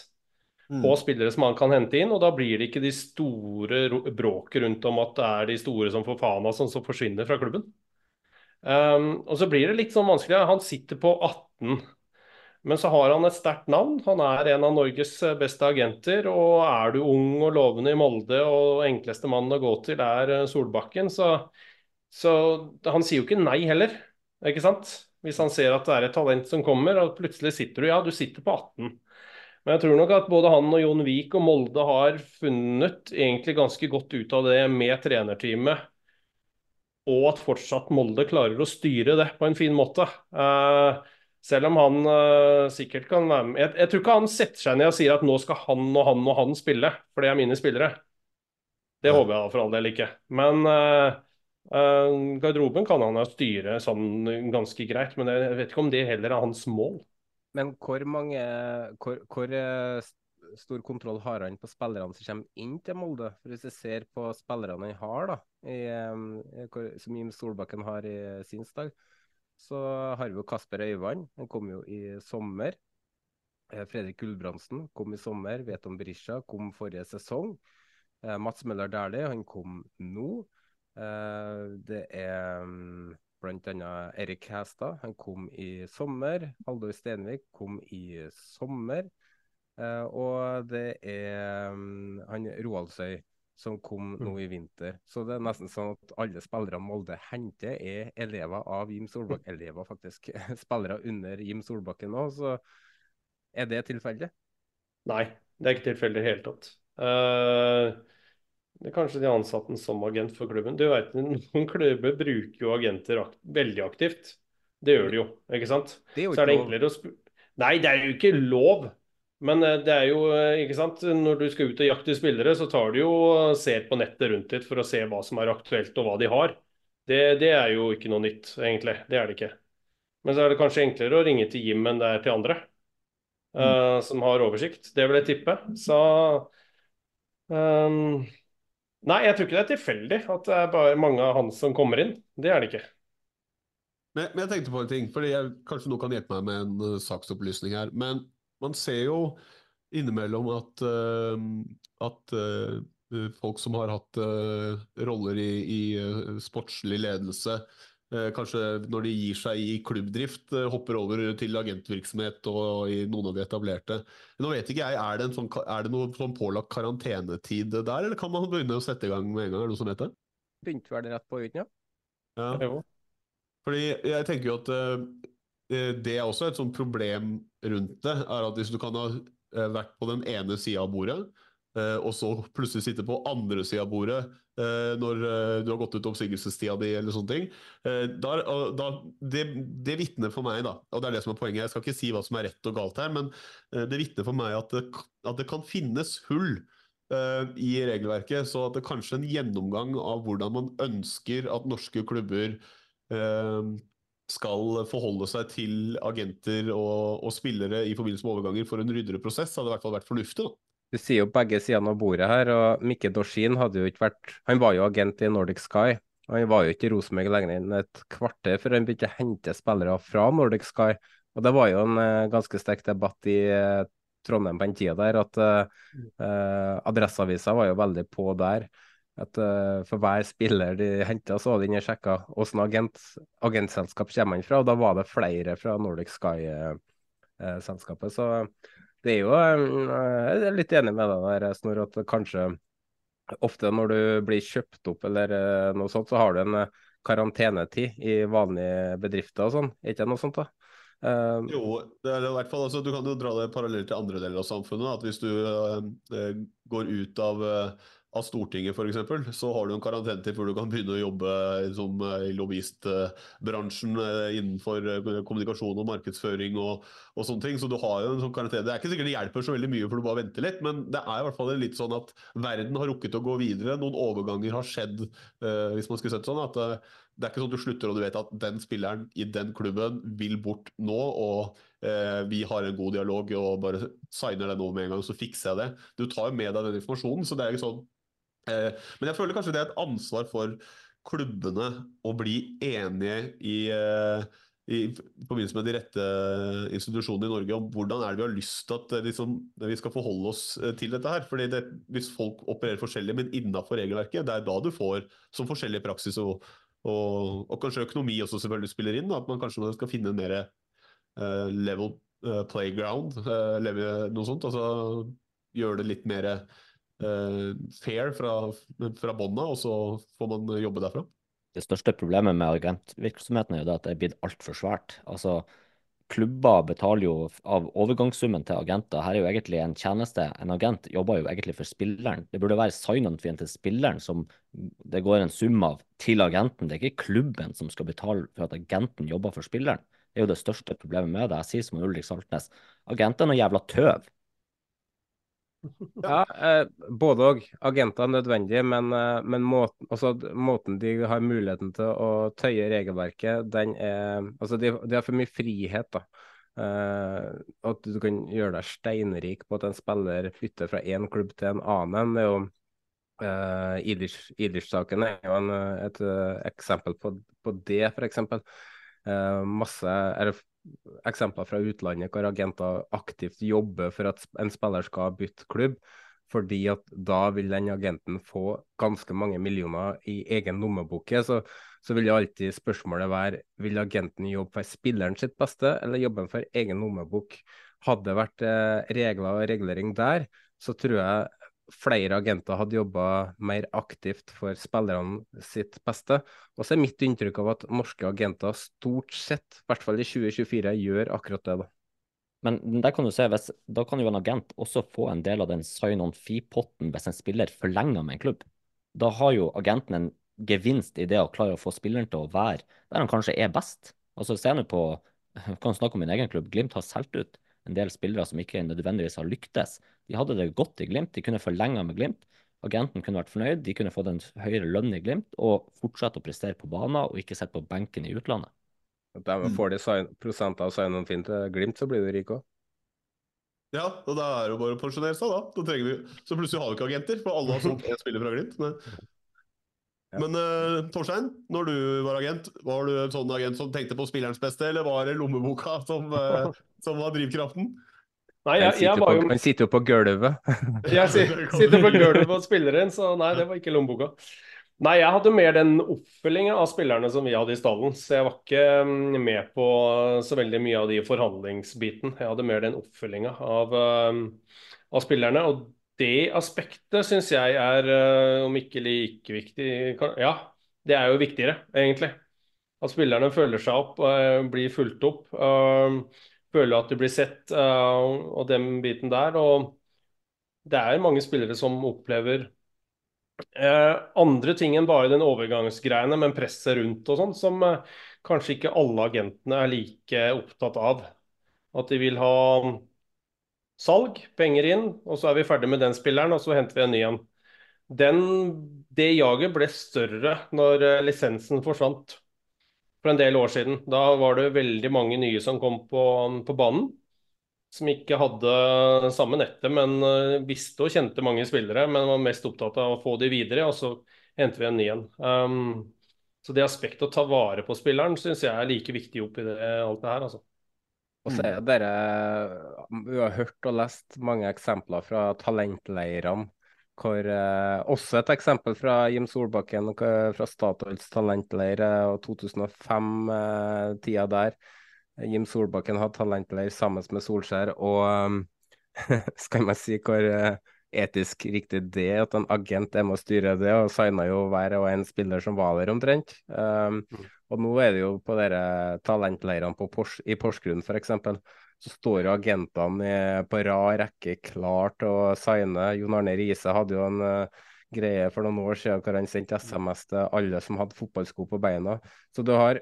mm. på spillere som han kan hente inn. Og da blir det ikke de store bråket rundt om at det er de store som får faen av sånn som forsvinner fra klubben. Um, og så blir det litt sånn vanskelig. Han sitter på 18, men så har han et sterkt navn. Han er en av Norges beste agenter. Og er du ung og lovende i Molde og enkleste mannen å gå til er eh, Solbakken, så, så han sier jo ikke nei heller, ikke sant? Hvis han ser at det er et talent som kommer, og plutselig sitter du Ja, du sitter på 18. Men jeg tror nok at både han og Jon Vik og Molde har funnet egentlig ganske godt ut av det med trenerteamet. Og at fortsatt Molde klarer å styre det på en fin måte. Uh, selv om han uh, sikkert kan være med jeg, jeg, tror ikke han setter seg ned og sier at nå skal han og han og han spille, for det er mine spillere. Det håper jeg for all del ikke. Men uh, garderoben kan han styre sånn ganske greit. Men jeg vet ikke om det heller er hans mål. Men hvor mange hvor, hvor, stor kontroll har han på spillerne som kommer inn til Molde? For Hvis jeg ser på spillerne han har, da, i, som Jim Solbakken har i sin stall, så har vi jo Kasper Øyvand. Han kom jo i sommer. Eh, Fredrik Gulbrandsen kom i sommer. Veton Berisha kom forrige sesong. Mats Møller Dæhlie, han kom nå. Det er mm, bl.a. Erik Hæstad. Han kom i sommer. Haldor Stenvik kom i sommer. Og det er um, han Roaldsøy som kom nå mm. i vinter. Så det er nesten sånn at alle spillere Molde henter, er elever av Jim Solbakken. Elever, faktisk. spillere under Jim Solbakken nå. Så er det tilfeldig? Nei, det er ikke tilfeldig i det hele tatt. Uh, det er kanskje de ansatte som agent for klubben. Du vet, Noen klubber bruker jo agenter akt veldig aktivt. Det gjør de jo, ikke sant? Det er jo ikke Så er det enklere å Nei, det er jo ikke lov. Men eh, det er jo, eh, ikke sant, når du skal ut og jakte spillere, så tar du jo ser på nettet rundt ditt for å se hva som er aktuelt og hva de har. Det, det, er jo ikke noe nytt, egentlig. Det er det ikke. Men så er det kanskje enklere å ringe til Jim enn det er til andre mm. uh, som har oversikt. Det vil jeg tippe. Så um, Nei, jeg tror ikke det er tilfeldig at det er bare mange av hans som kommer inn. Det er det ikke. Men, men jeg tenkte på en ting, fordi jeg, kanskje noen kan hjelpe meg med en uh, saksopplysning her. Men man ser jo innimellom at, uh, at uh, folk som har hatt roller i, i sportslig ledelse, eh, kanskje når de gir seg i klubbdrift, eh, hopper over til agentvirksomhet og i noen av de etablerte. Nå vet ikke jeg, Er det, en sånn, er det noe sånn pålagt karantenetid der, eller kan man begynne å sette i gang med en gang? Er det noe som heter det? Begynte vel rett på uten, ja. Ja. Fordi jeg tenker jo at eh, det er også et sånt problem rundt det, er at hvis du kan ha eh, vært på den ene sida av bordet, eh, og så plutselig sitte på andre sida av bordet eh, når eh, du har gått ut oppsigelsestida di eller sånne ting, eh, da, da, det, det vitner for meg, da, og det er det som er poenget, jeg skal ikke si hva som er rett og galt her, men eh, det vitner for meg at det, at det kan finnes hull eh, i regelverket, så at det kanskje en gjennomgang av hvordan man ønsker at norske klubber eh, skal forholde seg til agenter og, og spillere i forbindelse med overganger for en ryddere prosess, hadde i hvert fall vært fornuftig. da. Du sier jo begge sidene av bordet her, og Mikke Dorsin hadde jo ikke vært Han var jo agent i Nordic Sky. og Han var jo ikke i Rosenborg lenger enn et kvarter før han begynte å hente spillere fra Nordic Sky. Og Det var jo en uh, ganske sterk debatt i uh, Trondheim på den tida der, at uh, Adresseavisa var jo veldig på der. At uh, For hver spiller de henta, så var det inne og sjekka åssen agent, agentselskap kommer han fra. og Da var det flere fra Nordic Sky-selskapet. så det er jo eh, Jeg er litt enig med deg der, Snor, at kanskje ofte når du blir kjøpt opp eller eh, noe sånt, så har du en eh, karantenetid i vanlige bedrifter og sånn. Er ikke det noe sånt, da? Uh, Jo, det er i hvert fall, altså, du kan jo dra det parallelt til andre deler av samfunnet. At hvis du eh, eh, går ut av, eh, av Stortinget f.eks., så har du en karantenetid før du kan begynne å jobbe som eh, i lobbyistbransjen eh, innenfor eh, kommunikasjon og markedsføring og, og sånne ting. Så du har jo en sånn karantene. Det er ikke sikkert det hjelper så veldig mye, for du bare venter litt, men det er i hvert fall litt sånn at verden har rukket å gå videre. Noen overganger har skjedd, eh, hvis man skulle sett sånn. at eh, det er ikke sånn at du slutter og du vet at den spilleren i den klubben vil bort nå, og eh, vi har en god dialog og bare signer den over med en gang, så fikser jeg det. Du tar jo med deg den informasjonen, så det er ikke sånn eh, Men jeg føler kanskje det er et ansvar for klubbene å bli enige i, eh, i forbindelse med de rette institusjonene i Norge om hvordan er det vi har lyst til at eh, vi skal forholde oss eh, til dette her. Fordi det, Hvis folk opererer forskjellig, men innafor regelverket, det er da du får som forskjellig praksis og og, og kanskje økonomi også selvfølgelig spiller inn. At man kanskje skal finne en mer eh, level eh, playground, eh, noe sånt. Altså gjøre det litt mer eh, fair fra, fra bånda, og så får man jobbe derfra. Det største problemet med agentvirksomheten er jo det at det er blitt altfor svært. Altså, klubber betaler jo av overgangssummen til agenter. Her er jo egentlig en tjeneste. En agent jobber jo egentlig for spilleren. Det burde være sign-on-fien til spilleren som det går en sum av til agenten. Det er ikke klubben som skal betale for at agenten jobber for spilleren. Det er jo det største problemet med det. Jeg sier som Ulrik Saltnes. agenten er noe jævla tøv. Ja, eh, både og. Agenter er nødvendig, men, eh, men måten, også, måten de har muligheten til å tøye regelverket, den er Altså, de, de har for mye frihet, da. Eh, at du kan gjøre deg steinrik på at en spiller flytter fra én klubb til en annen. Det er jo uh, Ilish-saken er jo en, et eh, eksempel på, på det, f.eks. Uh, masse er det eksempler fra utlandet hvor agenter aktivt jobber for at en spiller skal bytte klubb, fordi at da vil den agenten få ganske mange millioner i egen lommeboke. Så, så vil alltid spørsmålet være vil agenten jobbe for spilleren sitt beste, eller jobbe for egen lommebok. Hadde det vært eh, regler og regulering der, så tror jeg flere agenter hadde jobba mer aktivt for spillerne sitt beste. Og så er mitt inntrykk av at norske agenter stort sett, i hvert fall i 2024, gjør akkurat det. da. Men der kan du se, hvis, da kan jo en agent også få en del av den sign-on-fee-potten hvis en spiller forlenger med en klubb. Da har jo agenten en gevinst i det å klare å få spilleren til å være der han kanskje er best. Altså Se nå på kan snakke om min egen klubb. Glimt har solgt ut en del spillere som ikke nødvendigvis har lyktes. De hadde det godt i Glimt, de kunne forlenga med Glimt. Agenten kunne vært fornøyd, de kunne fått en høyere lønn i Glimt og fortsette å prestere på banen og ikke sitte på benken i utlandet. Dermed får de prosent prosenter av sign-on fin til Glimt, så blir du rik òg. Ja, og da er det jo bare å pensjonere seg, da. da trenger vi... Så plutselig har vi ikke agenter, for alle har solgt én spiller fra Glimt. Men, men uh, Torstein, når du var agent, var du en sånn agent som tenkte på spillerens beste, eller var det lommeboka som, uh, som var drivkraften? Nei, jeg, jeg var jo han sitter jo på gulvet. Jeg si- sitter på gulvet og spiller inn, så nei, det var ikke lommeboka. Nei, jeg hadde mer den oppfølginga av spillerne som vi hadde i stallen. Så jeg var ikke mm, med på så veldig mye av de forhandlingsbiten. Jeg hadde mer den oppfølginga av, um, av spillerne. Og det aspektet syns jeg er, uh, om ikke like viktig Ja, det er jo viktigere, egentlig. At spillerne føler seg opp, uh, blir fulgt opp. Føler at de blir sett, og den biten der. Og det er mange spillere som opplever Eh, andre ting enn bare den overgangsgreiene, men presset rundt og sånn, som eh, kanskje ikke alle agentene er like opptatt av. At de vil ha salg, penger inn, og så er vi ferdig med den spilleren, og så henter vi en ny en. Det jaget ble større når eh, lisensen forsvant for en del år siden. Da var det veldig mange nye som kom på, på banen som ikke hadde samme nettet, men uh, visste og kjente mange spillere. Men var mest opptatt av å få de videre, og så henter vi en ny en. Um, så det aspektet å ta vare på spilleren syns jeg er like viktig oppi det, alt det her. altså. Og så er dere, Vi har hørt og lest mange eksempler fra talentleirene. Hvor, eh, også et eksempel fra Jim Solbakken fra Statoils talentleir og 2005-tida eh, der. Jim Solbakken hadde talentleir sammen med Solskjær, og skal man si hvor etisk riktig det at en agent er med å styre det, og signa jo hver og en spiller som var der omtrent. Um. Og nå er det jo på dere talentleirene på Pors i Porsgrunn f.eks. Så står agentene på rad rekke klart til å signe. Jon Arne Riise hadde jo en uh, greie for noen år siden hvor han sendte SMS til alle som hadde fotballsko på beina. Så du har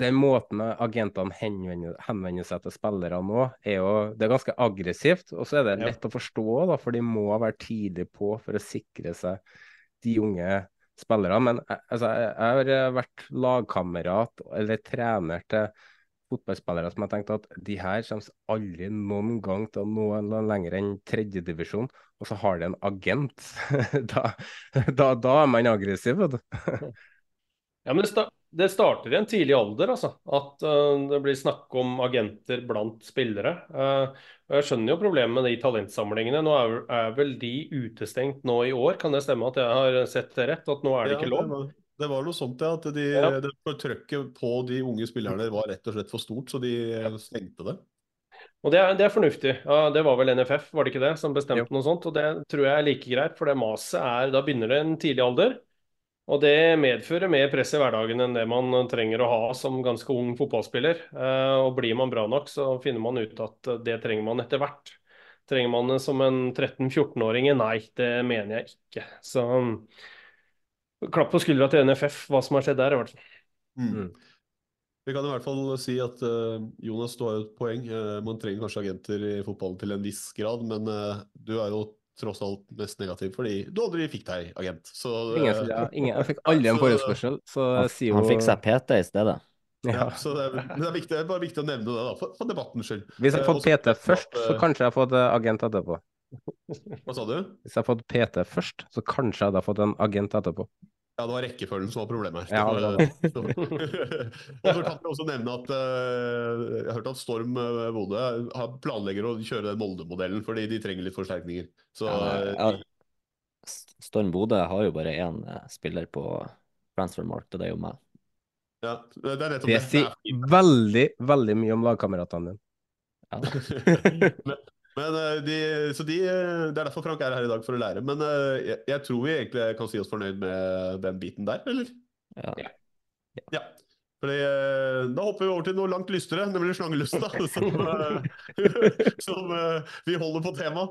den måten agentene henvender, henvender, seg til spillere nå, er jo det er ganske aggressivt. Og så er det lett ja. å forstå, da, for de må være tidlig på for å sikre seg de unge spillerne. Men eh, altså, jeg har eh, vært lagkamerat eller trener til fotballspillere som har tenkt at de her kommer aldri noen gang til å nå lenger enn tredjedivisjon, og så har de en agent. da, da, da, er man aggressiv, vet du. ja, men det, det starter i en tidlig alder, altså. At uh, det blir snakk om agenter blant spillere. Uh, jeg skjønner jo problemet med de talentsamlingene. Nå er, er, vel de utestengt nå i år, kan det stemme at jeg har sett det rett? At nå er det ja, ikke lov? Det det var, noe sånt, ja. At de, ja. det, trøkket på de unge spillerne var rett og slett for stort, så de stengte det. Og det er, det er fornuftig. Ja, det var vel NFF, var det ikke det, som bestemte jo. noe sånt. Og det tror jeg er like greit, for det maset er Da begynner det en tidlig alder. Og det medfører mer press i hverdagen enn det man trenger å ha som ganske ung fotballspiller. Eh, og blir man bra nok, så finner man ut at det trenger man etter hvert. Trenger man det som en 13-14-åring? Nei, det mener jeg ikke. Så klapp på skuldra til NFF, hva som har skjedd der, i hvert fall. Mm. mm. Vi kan i hvert fall si at uh, Jonas, du har jo et poeng. Uh, man trenger kanskje agenter i fotballen til en viss grad, men uh, du er jo tross alt mest negativ, fordi du aldri fikk deg agent. Så, ingen, ja, ingen, jeg fikk aldri en forespørsel. Så han, jo... han fikk seg PT i stedet. Ja, ja så det er, det er, viktig, det er bare viktig å nevne det, da, for, for debattens skyld. Hvis jeg har fått PT først, så kanskje jeg har fått agent etterpå. Hva sa du? Hvis jeg hadde fått PT først, så kanskje jeg hadde fått en agent etterpå. Ja, det var rekkefølgen som var problemet her. Ja, det var det. og så kan vi også nevne at uh, jeg har hørt at Storm Bodø planlegger å kjøre den Molde-modellen fordi de trenger litt forsterkninger. Så, ja, ja. Storm Bodø har jo bare én spiller på transfermark, og det er jo meg. Ja, det er nettopp det. Det sier veldig, veldig mye om lagkameratene dine. Ja. men, men eh, de, så de, eh, Det er derfor Frank er her i dag, for å lære. Men eh, jeg, jeg tror vi egentlig kan si oss fornøyd med den biten der, eller? Ja. ja. ja. Fordi, da hopper vi over til noe langt lystere, nemlig slangelust. Som, som vi holder på tema.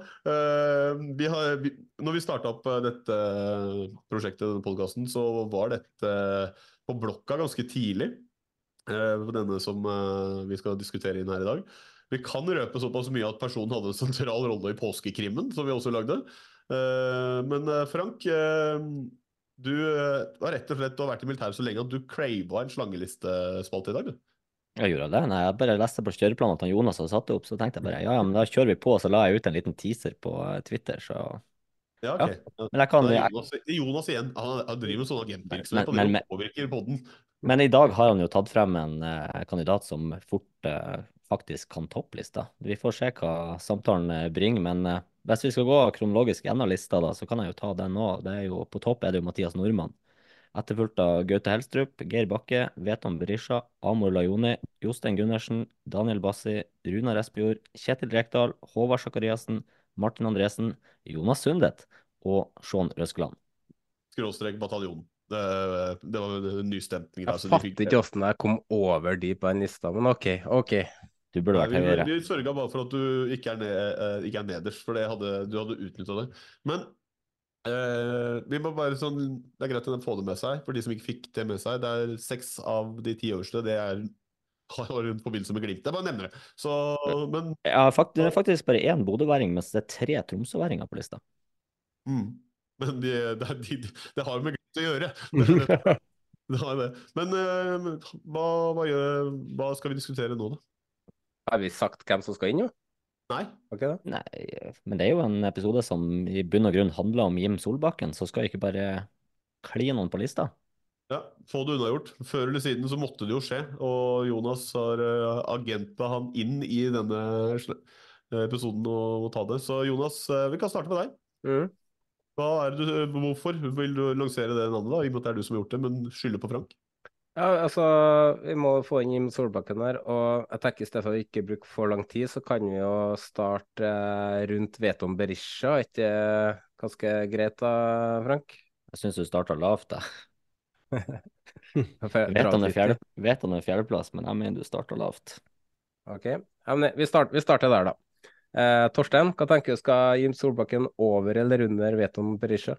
Vi har, vi, når vi starta opp dette prosjektet, denne podkasten, så var dette på blokka ganske tidlig. Denne som vi skal diskutere inn her i dag. Vi kan røpe såpass mye at personen hadde en sentral rolle i påskekrimmen, som vi også lagde. Eh, men eh, Frank, eh, du har rett og slett vært i militæret så lenge at du crava en slangelistespalte i dag, du. Jeg gjorde det. Nei, jeg bare leste på kjøreplanen at Jonas hadde satt det opp, så tenkte jeg bare ja, ja, men da kjører vi på. Så la jeg ut en liten teaser på Twitter, så ja, ok. Ja. Men jeg kan, Jonas, Jonas, igjen, han, han driver med sånn agentvirksomhet, og det påvirker podden. Men i dag har han jo tatt frem en uh, kandidat som fort uh, faktisk kan topplista. Vi får se hva samtalen eh, bringer, men uh, hvis vi skal gå kronologisk gjennom lista, da, så kan jeg jo ta den nå. Det jo, på topp er det jo Mathias Nordmann. etterfulgt av Gaute Helstrup, Geir Bakke, Veton Berisha, Amor Lajoni, Jostein Gundersen, Daniel Bassi, Runar Espejord, Kjetil Rekdal, Håvard Sakariassen, Martin Andresen, Jonas Sundet og Sean Røskeland. Skråstrek bataljon. Det, det var en nystemning. Jeg fatter ikke åssen jeg kom over de på den lista, men OK. ok. Du burde vært høyere. vi, vi sørga bare for at du ikke er, ned, eh, ikke er nederst, for det hadde, du hadde utnytta det. Men eh, vi må bare sånn, det er greit å få det med seg, for de som ikke fikk det med seg. Det er seks av de ti øverste. Det er har en forbindelse med Glimt. Jeg bare nevner det. Så, men Ja, fakt, det er faktisk bare én bodøværing, mens det er tre tromsøværinger på lista. Mm. Men det, de, de, de, har med Glimt å gjøre. Det, det, det. Men uh, hva, hva, gjør, hva skal vi diskutere nå, da? Har vi sagt hvem som skal inn, jo? Nei. Okay, da. Nei, men det er jo en episode som i bunn og grunn handler om Jim Solbakken, så skal jeg ikke bare kline noen på lista. Ja, få det unnagjort. Før eller siden så måtte det jo skje, og Jonas har uh, agenta han inn i denne episoden og må ta det. Så Jonas, eh, vi kan starte med deg. Mm. Hva er det, du- hvorfor vil du lansere det navnet, da, i og med at det er du som har gjort det, men skylder på Frank? Ja, altså, vi må få inn Jim Solbakken her, og jeg tenker i stedet for å ikke bruke for lang tid, så kan vi jo starte eh, rundt Veton Berisha. Er ikke det ganske greit da, Frank? Jeg syns du starta lavt, jeg. Veton er fjerde, er fjerdeplass, men jeg mener du starta lavt. Ok, ja, men vi, start, vi starter der, da. Eh, Torstein, hva tenker du skal Jim Solbakken over eller under Veton Berisha?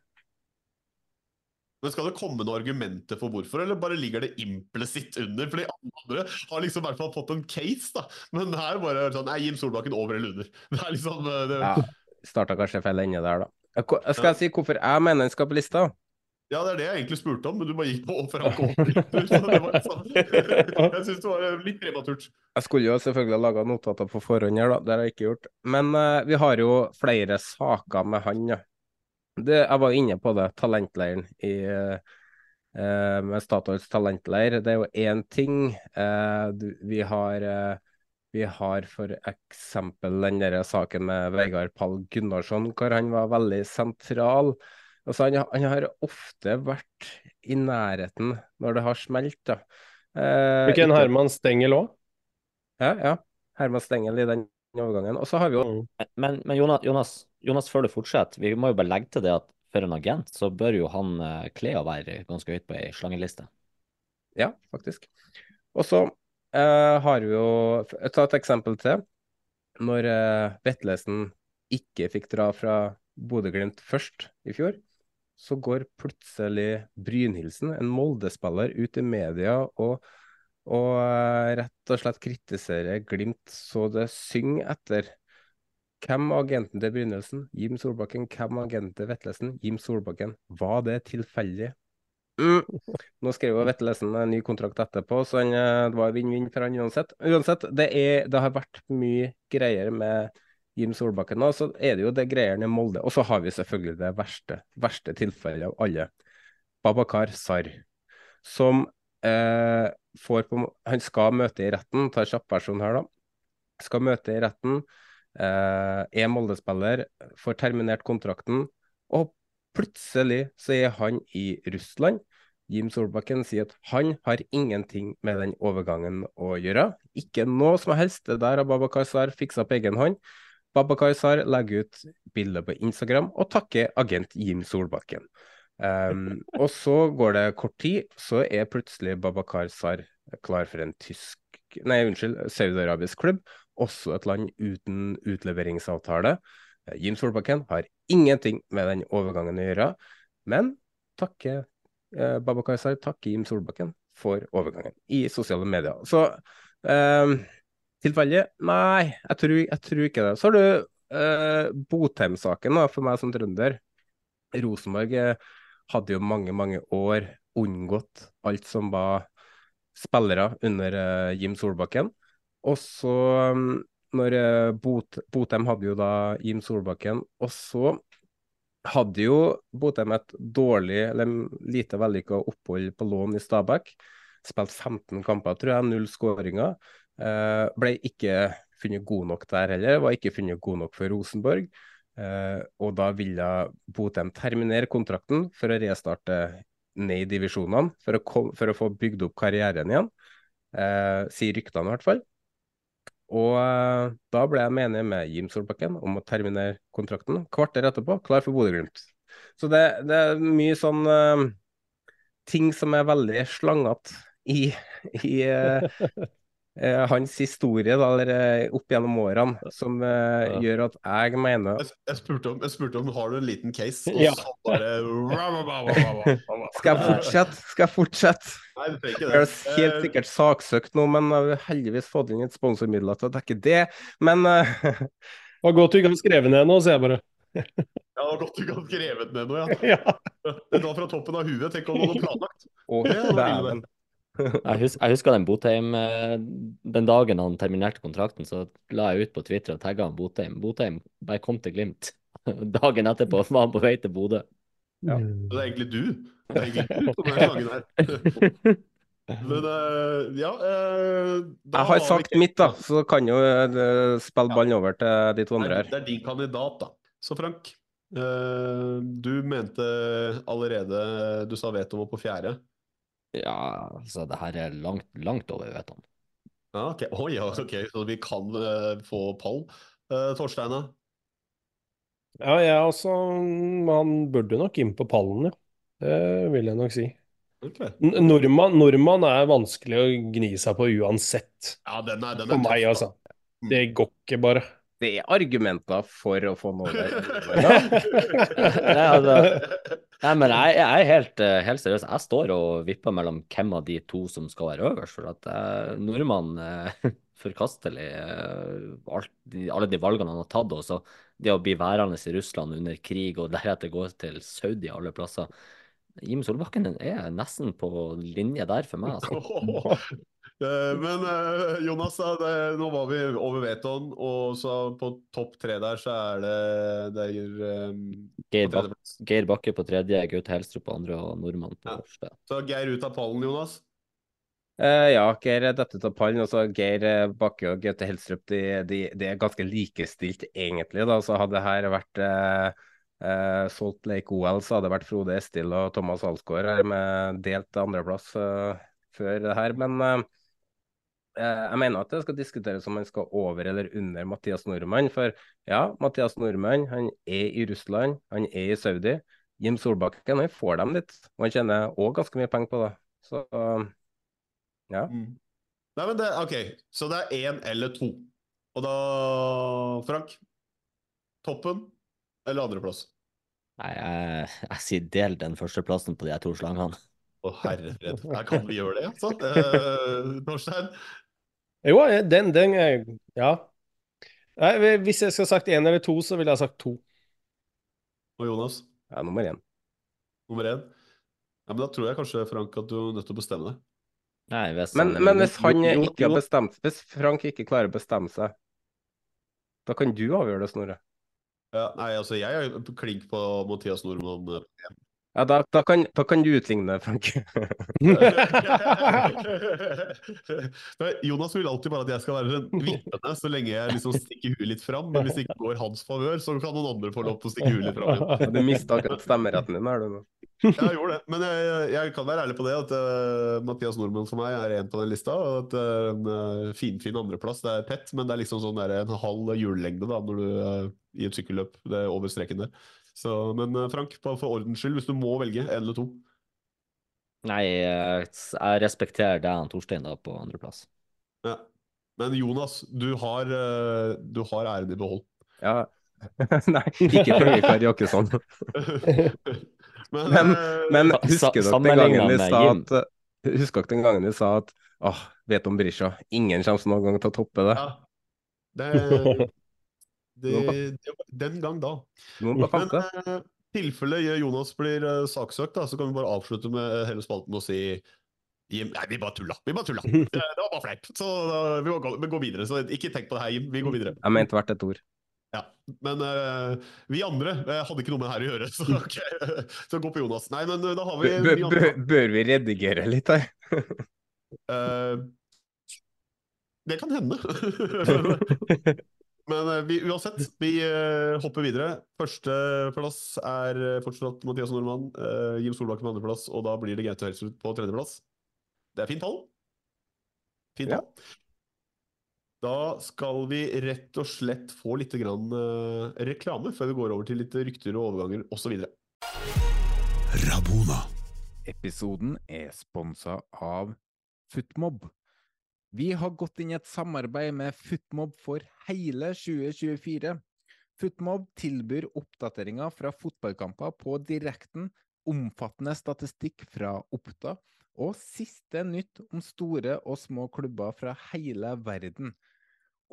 Men Skal det komme noen argumenter for hvorfor, eller bare ligger det implisitt under? Fordi alle andre har liksom i hvert fall fått en case, da. Men her bare sånn Nei, Jim Solbakken over eller under. Det er liksom eh, det, Ja, starta kanskje feil ende der, da. Jeg Skal jeg si hvorfor jeg mener den skal på lista? Ja, det er det jeg egentlig spurte om, men du bare gikk på over. Sånn. Jeg syns det var litt prematurt. Jeg skulle jo selvfølgelig ha laga notater på forhånd her, da. Det har jeg ikke gjort. Men uh, vi har jo flere saker med han, ja. Det, jeg var inne på det, talentleiren i eh, med Statoils talentleir. Det er jo én ting. Eh, du, vi har eh, vi har for eksempel den der saken med Vegard Pall Gunnarsson, hvor han var veldig sentral. Altså, han, han har ofte vært i nærheten når det har smelt. da. Eh, Ikke en Herman Stengel òg? ja, ja. Herman Stengel i den overgangen. Og så har vi jo Men, men Jonas, Jonas, Jonas, før du fortsetter, vi må jo bare legge til det at for en agent så bør jo han kle å være ganske høyt på ei slangeliste. Ja, faktisk. Og så eh, har vi jo Ta et eksempel til. Når eh, Vetlesen ikke fikk dra fra Bodø-Glimt først i fjor, så går plutselig Brynhildsen, en Molde-spiller, ut i media og, og eh, rett og slett kritiserer Glimt så det synger etter. Hvem er agenten til Brynildsen? Jim Solbakken. Hvem er agenten til Vetlesen? Jim Solbakken. Var det tilfeldig? Mm. Nå skrev jo Vetlesen en ny kontrakt etterpå, så han, eh, det var vinn-vinn for han uansett. Uansett, det, er, det har vært mye greier med Jim Solbakken nå, så er det jo det greiene i Molde. Og så har vi selvfølgelig det verste, verste tilfellet av alle. Babakar Sar, som eh, får på Han skal møte i retten, ta kjappversjon her, da. Skal møte i retten. Eh, er Molde-spiller, får terminert kontrakten. Og plutselig så er han i Russland. Jim Solbakken sier at han har ingenting med den overgangen å gjøre. Ikke noe som helst. Det der har Babakar Sar fiksa på egen hånd. Babakar Sar legger ut bilde på Instagram og takker agent Jim Solbakken. Um, og så går det kort tid, så er plutselig Babakar Sar klar for en tysk Nei, unnskyld, saudiarabisk klubb. Også et land uten utleveringsavtale. Eh, Jim Solbakken har ingenting med den overgangen å gjøre, men takker eh, Babakar Sar takker Jim Solbakken for overgangen i sosiale medier. Så eh, tilfeldig? Nei, jeg tror, jeg tror ikke det. Så har du eh, Botheim-saken, for meg som trønder. Rosenborg eh, hadde jo mange, mange år unngått alt som var spillere under eh, Jim Solbakken. Og så, um, når eh, Bot Botheim hadde jo da Jim Solbakken, og så hadde jo Botheim et dårlig, eller lite vellykka opphold på lån i Stabæk. Spilt 15 kamper, tror jeg, null skåringer. Eh, ble ikke funnet god nok der heller, var ikke funnet god nok for Rosenborg. Eh, og da ville Botheim terminere kontrakten for å restarte ned i divisjonene for å, kom, for å få bygd opp karrieren igjen. Eh, sier ryktene i hvert fall. Og eh, da ble jeg menig med Jim Solbakken om å terminere kontrakten. Kvarter etterpå, klar for Bodø-Glimt. Så det, det, er mye sånn eh, ting som er veldig slangete i, i eh, hans historie, da, eller eh, opp gjennom årene, som eh, Ja. gjør at jeg mener Jeg, jeg, spurte om, jeg spurte om har du en liten case, og Ja. så bare Skal jeg fortsette? Skal jeg fortsette? Nei, det trenger ikke Jeg det. er helt sikkert saksøkt nå, men jeg har heldigvis fått inn et sponsormidler til å dekke det. Men eh, Det var godt du ikke har skrevet ned nå, sier jeg bare. Ja, det var godt du ikke har skrevet ned noe, ja. Det var fra toppen av huet. Tenk om du hadde planlagt. Å, er dæven. Jeg, hus jeg husker den Botheim eh, Den dagen han terminerte kontrakten, så la jeg ut på Twitter og tagga han Botheim. Botheim bare kom til Glimt. Dagen etterpå var han på vei til Bodø. Ja. Det er egentlig du. Det er egentlig du som er slangen her. Men eh, ja eh, da Jeg har sagt ikke- mitt, da, så kan jo spille ballen over til de to andre her. Det er din kandidat, da. Så Frank, eh, du mente allerede Du sa veto på fjerde. Ja, altså, det her er langt, langt over vetoen. Ja, ok. Oh, ja, ok, Så vi kan uh, få pall. Uh, Torstein, da? Ja, jeg også Han burde nok inn på pallen, ja. Det vil jeg nok si. Ok. Nordmann, nordmann er vanskelig å gni seg på uansett. Ja, den er, den er For meg, altså. Det går ikke bare. Det er argumenter for å få noe der. Nei, altså, nei, men jeg, jeg er helt, eh, helt seriøs. Jeg står og vipper mellom hvem av de to som skal være øverst. For at eh, nordmann eh, forkastelig eh, alt, alle de valgene han har tatt. Og så det å bli værende i Russland under krig og deretter gå til Saudi alle plasser. Jim Solbakken er nesten på linje der for meg. Altså. Eh, Men eh, Jonas, det, nå var vi over vetoen, og så på topp tre der så er det, det er, um, Geir, Bak. Geir Bakke på tredje, Gaute Helstrup på andre og nordmann på Ja. Så Geir ut av pallen, Jonas. Uh, ja, Geir er ut av pallen. Altså, Geir Bakke og Gaute Helstrup de, de, de er ganske likestilt, egentlig. da, så Hadde dette her vært uh, Uh, Salt Lake OL, så hadde det vært Frode Estil og Thomas Alsgaard her med delt andreplass uh, før det her. Men eh, jeg mener at det skal diskuteres om han skal over eller under Mathias Nordmann. For ja, Mathias Nordmann han er i Russland, han er i Saudi. Jim Solbakken han får dem litt, og han tjener òg ganske mye penger på det. Så ja. Nei, men det, ok, Så det er én eller to. Og da, Frank? Toppen eller andreplass? Nei, jeg, jeg sier del den førsteplassen på de to slangene. Å, herre fred. Her kan vi gjøre det, altså. Eh, Torstein? Jo, den, den er Ja. Nei, hvis jeg skulle sagt én eller to, så ville jeg sagt to. Og Jonas? Ja, nummer én. Nummer én? Ja, men Da tror jeg kanskje, Frank, at du er nødt til å bestemme deg. Nei, hvis Men, men hvis han ikke har bestemt Hvis Frank ikke klarer å bestemme seg, da kan du avgjøre det, Snorre. Ja, nei, altså, jeg er klink på Mathias Nordmann. Ja, da, da, kan, da kan du utligne, Frank. Jonas vil alltid bare at jeg skal være den vippende så lenge jeg liksom stikker huet litt fram. Men hvis det ikke går hans favør, så kan noen andre få lov til å stikke huet litt fram. igjen. Du mista akkurat stemmeretten din er du nå. Ja, jeg gjorde det. Men jeg, jeg kan være ærlig på det, at uh, Mathias Nordmann for meg er en på den lista. Og at uh, en uh, finfin andreplass, det er pett, men det er liksom sånn der, en halv hjullengde da, når du uh, i et sykkelløp det er over streken der. Så, men uh, Frank, bare for ordens skyld, hvis du må velge en eller to. Nei, jeg jeg respekterer deg og Torstein da på andreplass. Ja. Men Jonas, du har, uh, du har æren i behold. Ja. Nei, ikke Torgeir Kari Jakkesson. Men, Men, eh, men husker dere den gangen vi sa at eh, Husker dere den gangen vi sa at åh, vet om Brisja, ingen kommer noen gang til å toppe det. ja, det, det, det, Den gang da. Men femte. uh, tilfelle Jonas blir uh, saksøkt, da, så kan vi bare avslutte med hele spalten og si Jim, nei, vi bare tulla. Vi bare tulla. Det, var bare fleip. Så uh, vi må gå, vi går videre. Så ikke tenk på det her, Jim. Vi går videre. Jeg mente hvert et ord. Ja, Men uh, vi andre uh, hadde ikke noe med det her å gjøre, så, ok. så gå på Jonas. Nei, men uh, da har vi vi bør, bør vi redigere litt her? Det kan hende. Men eh, vi, uansett, vi uh, hopper videre. Førsteplass er eh, fortsatt Mathias Nordmann. Uh, Jim Solbakken på andreplass, og da blir det Gaute Helsrud på tredjeplass. Det er fint tall. Fint tall. Da skal vi rett og slett få litt grann, uh, reklame før vi går over til litt rykter og overganger osv. Rabona. Episoden er sponsa av Footmob. Vi har gått inn i et samarbeid med Footmob for hele 2024. Footmob tilbyr oppdateringer fra fotballkamper på direkten, omfattende statistikk fra Oppda, og siste nytt om store og små klubber fra hele verden.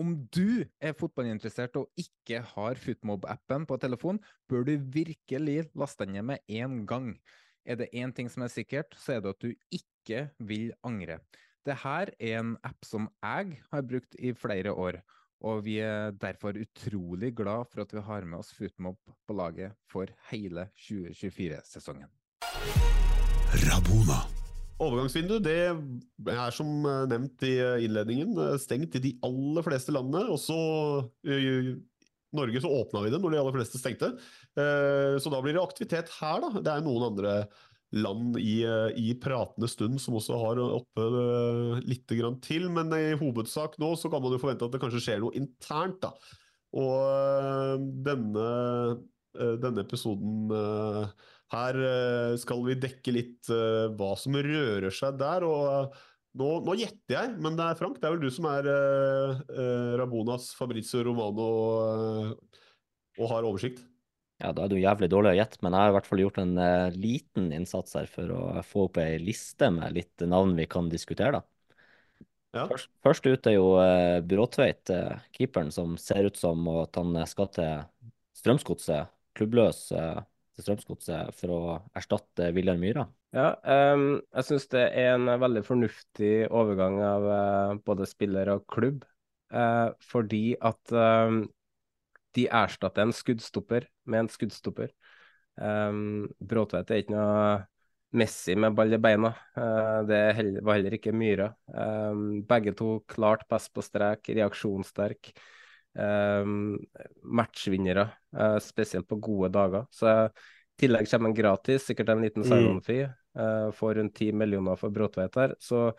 Om du er fotballinteressert og ikke har Footmob-appen på telefon, bør du virkelig laste den ned med en gang. Er det én ting som er sikkert, så er det at du ikke vil angre. Det her er en app som jeg har brukt i flere år, og vi er derfor utrolig glad for at vi har med oss Footmob på laget for hele 2024-sesongen. Rabona. Overgangsvinduet det er som eh, nevnt i eh, innledningen eh, stengt i de aller fleste landene. Også i Norge så åpna vi det når de aller fleste stengte. Så da blir det aktivitet her, da. Det er noen andre land i, i pratende stund som også har oppe litt grann til. Men i hovedsak nå så kan man jo forvente at det kanskje skjer noe internt, da. Og denne, denne episoden her eh, skal vi dekke litt hva som rører seg der. og nå, nå, gjetter jeg, men det er Frank, det er vel du som er eh, Rabonas Fabrizio Romano og har oversikt? Ja, da er du jævlig dårlig å gjette, men jeg har i hvert fall gjort en liten innsats her for å få opp ei liste med litt navn vi kan diskutere, da. Ja. Først, først ut er jo Bråtveit, keeperen, som ser ut som at han skal til Strømsgodset, klubbløs til Strømsgodset for å erstatte Viljar Myhra? Ja, um, jeg syns det er en veldig fornuftig overgang av uh, både spiller og klubb. Uh, fordi at um, de erstatter en skuddstopper med en skuddstopper. Um, Bråtveit er ikke noe Messi med ball i beina. Uh, det heller, var heller ikke Myhra. Um, begge to klart best på strek, reaksjonssterk. Um, matchvinnere, uh, spesielt på gode dager. Så i tillegg kommer en gratis, sikkert en liten sign-on-fee. Uh, får rundt 10 millioner for Bråtveit her. Så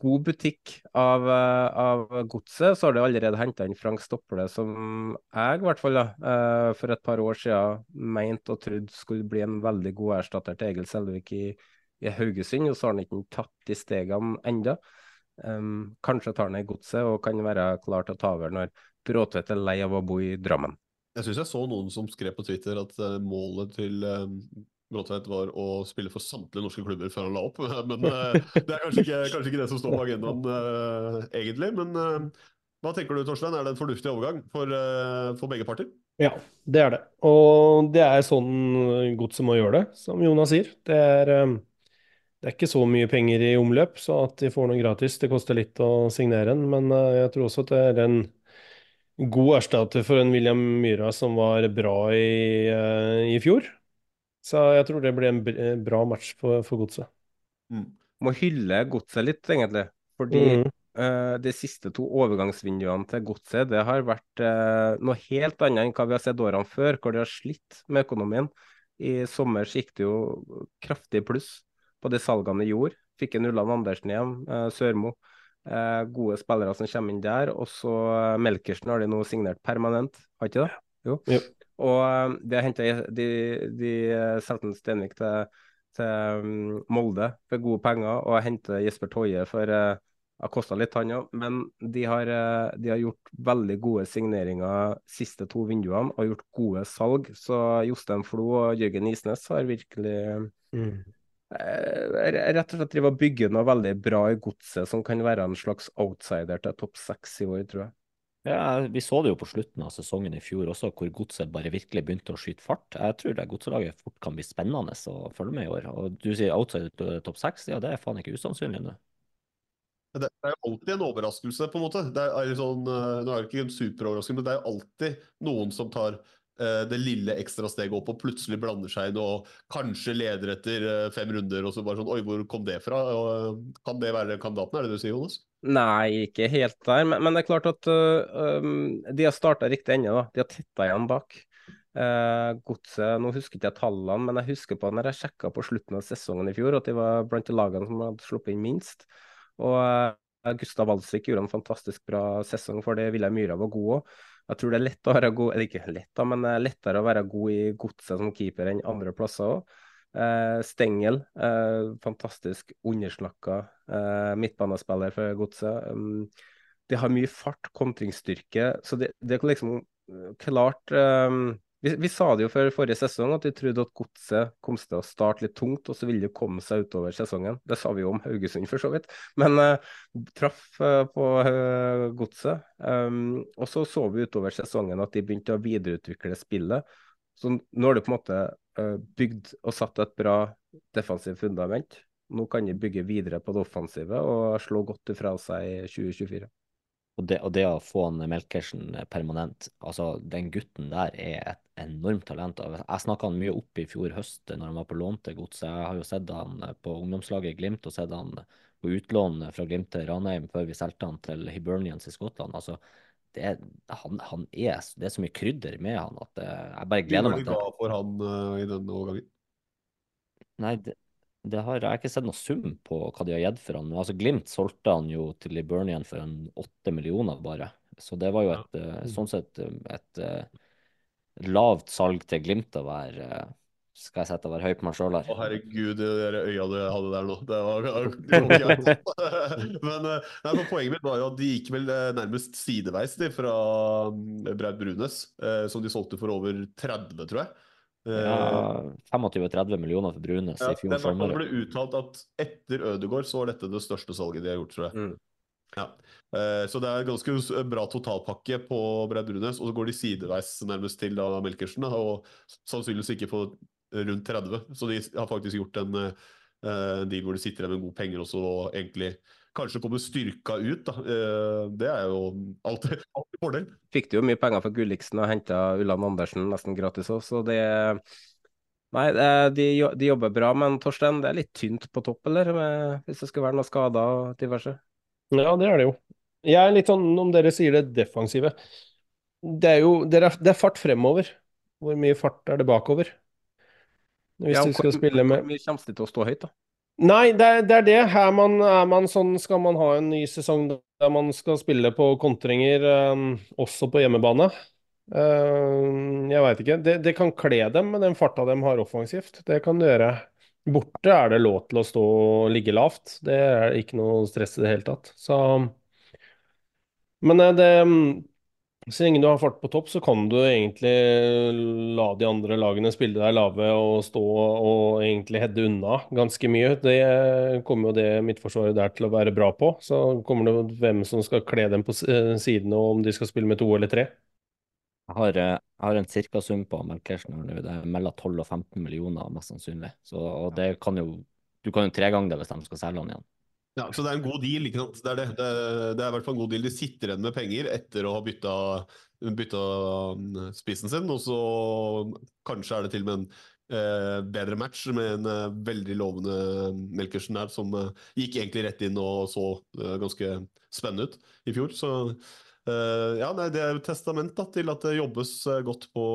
god butikk av, av godset. Så har de allerede henta inn Frank Stopple, som jeg i hvert fall da, for et par år siden mente og trodde skulle bli en veldig god erstatter til Egil Selvik i, i Haugesund. Og så har han ikke tatt de stegene enda. Um, kanskje tar han i godset og kan være klar til å ta over når Bråtvedt er lei av å bo i Drammen. Jeg syns jeg så noen som skrev på Twitter at målet til Bråtvedt var å spille for samtlige norske klubber før han la opp. Men uh, det er kanskje ikke, kanskje ikke, det som står på agendaen uh, egentlig. Men hva tenker du, Torstein? Er det en fornuftig overgang for, for begge parter? Ja, det er det. Og det er sånn godset må gjøre det, som Jonas sier. Det er, det er ikke så mye penger i omløp, så at de får noe gratis. Det koster litt å signere en, men jeg tror også at det er en god erstatter for en William Myhra som var bra i, i fjor. Så jeg tror det blir en eh, bra match for, for Godset. Mm. Må hylle Godset litt, egentlig. Fordi mm. uh, de siste to overgangsvinduene til Godset det har vært uh, noe helt annet enn hva vi har sett årene før, hvor de har slitt med økonomien. I sommer gikk det jo kraftig pluss på de salgene de gjorde. Fikk en Ulland Andersen hjem, Sørmo. Eh, gode spillere som kommer inn der. Og så Melkersen har de nå signert permanent, har ikke det? Jo. jo. Og eh, de har henta de, de solgte Stenvik til, til um, Molde for gode penger, og henter Jesper Toje for det har kosta litt, han òg, men de har, de har, gjort veldig gode signeringer siste to vinduene og gjort gode salg. Så Jostein Flo og Jørgen Isnes har virkelig mm. Eh, rett og slett driver og bygger noe veldig bra i godset som kan være en slags outsider til topp seks i år, tror jeg. Ja, Vi så det jo på slutten av sesongen i fjor også, hvor godset bare virkelig begynte å skyte fart. Jeg tror det Godselaget fort kan bli spennende å følge med i år. Og du sier outside til topp seks, ja det er faen ikke usannsynlig nå. Det er jo alltid en overraskelse, på en måte. Det er sånn, eh, nå er det ikke en superoverraskelse, men det er alltid noen som tar eh, det lille ekstra steget opp og plutselig blander seg inn og kanskje leder etter eh, fem runder, og så bare sånn Oi, hvor kom det fra? Eh, kan det være kandidaten, er det du sier, Jonas? Nei, ikke helt der, men, men det er klart at uh, de har starta riktig ende. da. De har tetta igjen bak. Uh, Godset, nå husker ikke jeg tallene, men jeg husker på når jeg sjekka på slutten av sesongen i fjor, at de var blant de lagene som hadde sluppet inn minst. Og uh, Gustav Walsvik gjorde en fantastisk bra sesong for det. Vilja Myhra var god òg. Jeg tror det er lett å være god, eller ikke lett, da, men lettere å være god i Godset som keeper enn andre plasser òg. Eh, Stengel, eh, fantastisk undersnakka eh, midtbanespiller for Godset. Um, de har mye fart, kontringsstyrke, så det, det er liksom klart um, vi, vi, sa det jo før forrige sesong at vi trodde at Godset kom til å starte litt tungt, og så ville det komme seg utover sesongen. Det sa vi jo om Haugesund for så vidt, men traff på Godset. Um, og så så vi utover sesongen at de begynte å videreutvikle spillet. Så nå har de på en måte uh, bygd og satt et bra defensivt fundament. Nå kan de bygge videre på det offensive og slå godt ifra seg i 2024. Og det, og det å få en Melkersen permanent, altså den gutten der er et enormt talent. Jeg snakka han mye opp i fjor høst når han var på lån til Godset. Jeg har jo sett han på ungdomslaget i Glimt og sett han på utlån fra Glimt til Ranheim før vi solgte han til Hibernians i Skottland. altså det er, han, han er, det er så mye krydder med han at jeg bare gleder meg til Hva for han uh, i denne overgangen? Nei, det, det har, jeg har ikke sett noe sum på hva de har gitt for han. Men altså, Glimt solgte han jo til Liburnian for en åtte millioner, bare. Så det var jo et, ja. uh, sånn sett et, et, et lavt salg til Glimt å være skal jeg sette å være høy på meg sjøl her. Å herregud, de øya du hadde der nå. Det var, det var Men nei, poenget mitt var jo at de gikk vel nærmest sideveis de, fra Braut Brunes, eh, som de solgte for over 30, tror jeg. Ja, 25-30 millioner for Brunes ja, i fjor sommer. Det ble uttalt at etter Ødegaard så var dette det største salget de har gjort, tror jeg. Mm. Ja. Så det er en ganske bra totalpakke på Braut Brunes, og så går de sideveis nærmest til da Melkersen, og sannsynligvis ikke på rundt 30. Så de har faktisk gjort en en deal hvor de sitter igjen med gode penger også, og egentlig kanskje komme styrka ut. Da. Uh, det er jo alltid, alltid fordel. Fikk du jo mye penger for Gulliksen og henta Ulland Andersen nesten gratis òg, så det Nei, de, de, jobber bra, men Torstein, det er litt tynt på topp, eller? Med, hvis det skal være noen skader og diverse? Ja, det er det jo. Jeg er litt sånn, om dere sier det defensive Det er jo det er, det er fart fremover. Hvor mye fart er det bakover? Hvis ja, du skal spille med Hvor mye kommer det til å stå høyt, da? Nei, det er det. Er det. Her man, er man sånn, skal man ha en ny sesong der man skal spille på kontringer um, også på hjemmebane? Uh, jeg veit ikke. Det, det kan kle dem med den farta de har offensivt. Det kan det gjøre. Borte er det lov til å stå og ligge lavt. Det er ikke noe stress i det hele tatt. Så Men det så lenge du har fart på topp, så kan du egentlig la de andre lagene spille deg lave og stå og egentlig heade unna ganske mye. Det kommer jo det midtforsvaret der til å være bra på. Så kommer det hvem som skal kle dem på sidene, og om de skal spille med to eller tre. Jeg har, eh, jeg har en cirkasum på Melkersen nå. Det er mellom 12 og 15 millioner, mest sannsynlig. Så, og det kan jo, du kan jo tregange det hvis de skal selge han igjen. Ja, Så det er en god deal. ikke sant? Det er, det. Det, det er i hvert fall en god deal. De sitter igjen med penger etter å ha bytta, bytta um, spissen sin, og så kanskje er det til og med en eh, bedre match med en eh, veldig lovende Melkersen der, som eh, gikk egentlig rett inn og så eh, ganske spennende ut i fjor. Så eh, ja, nei, det er jo testament da, til at det jobbes eh, godt på,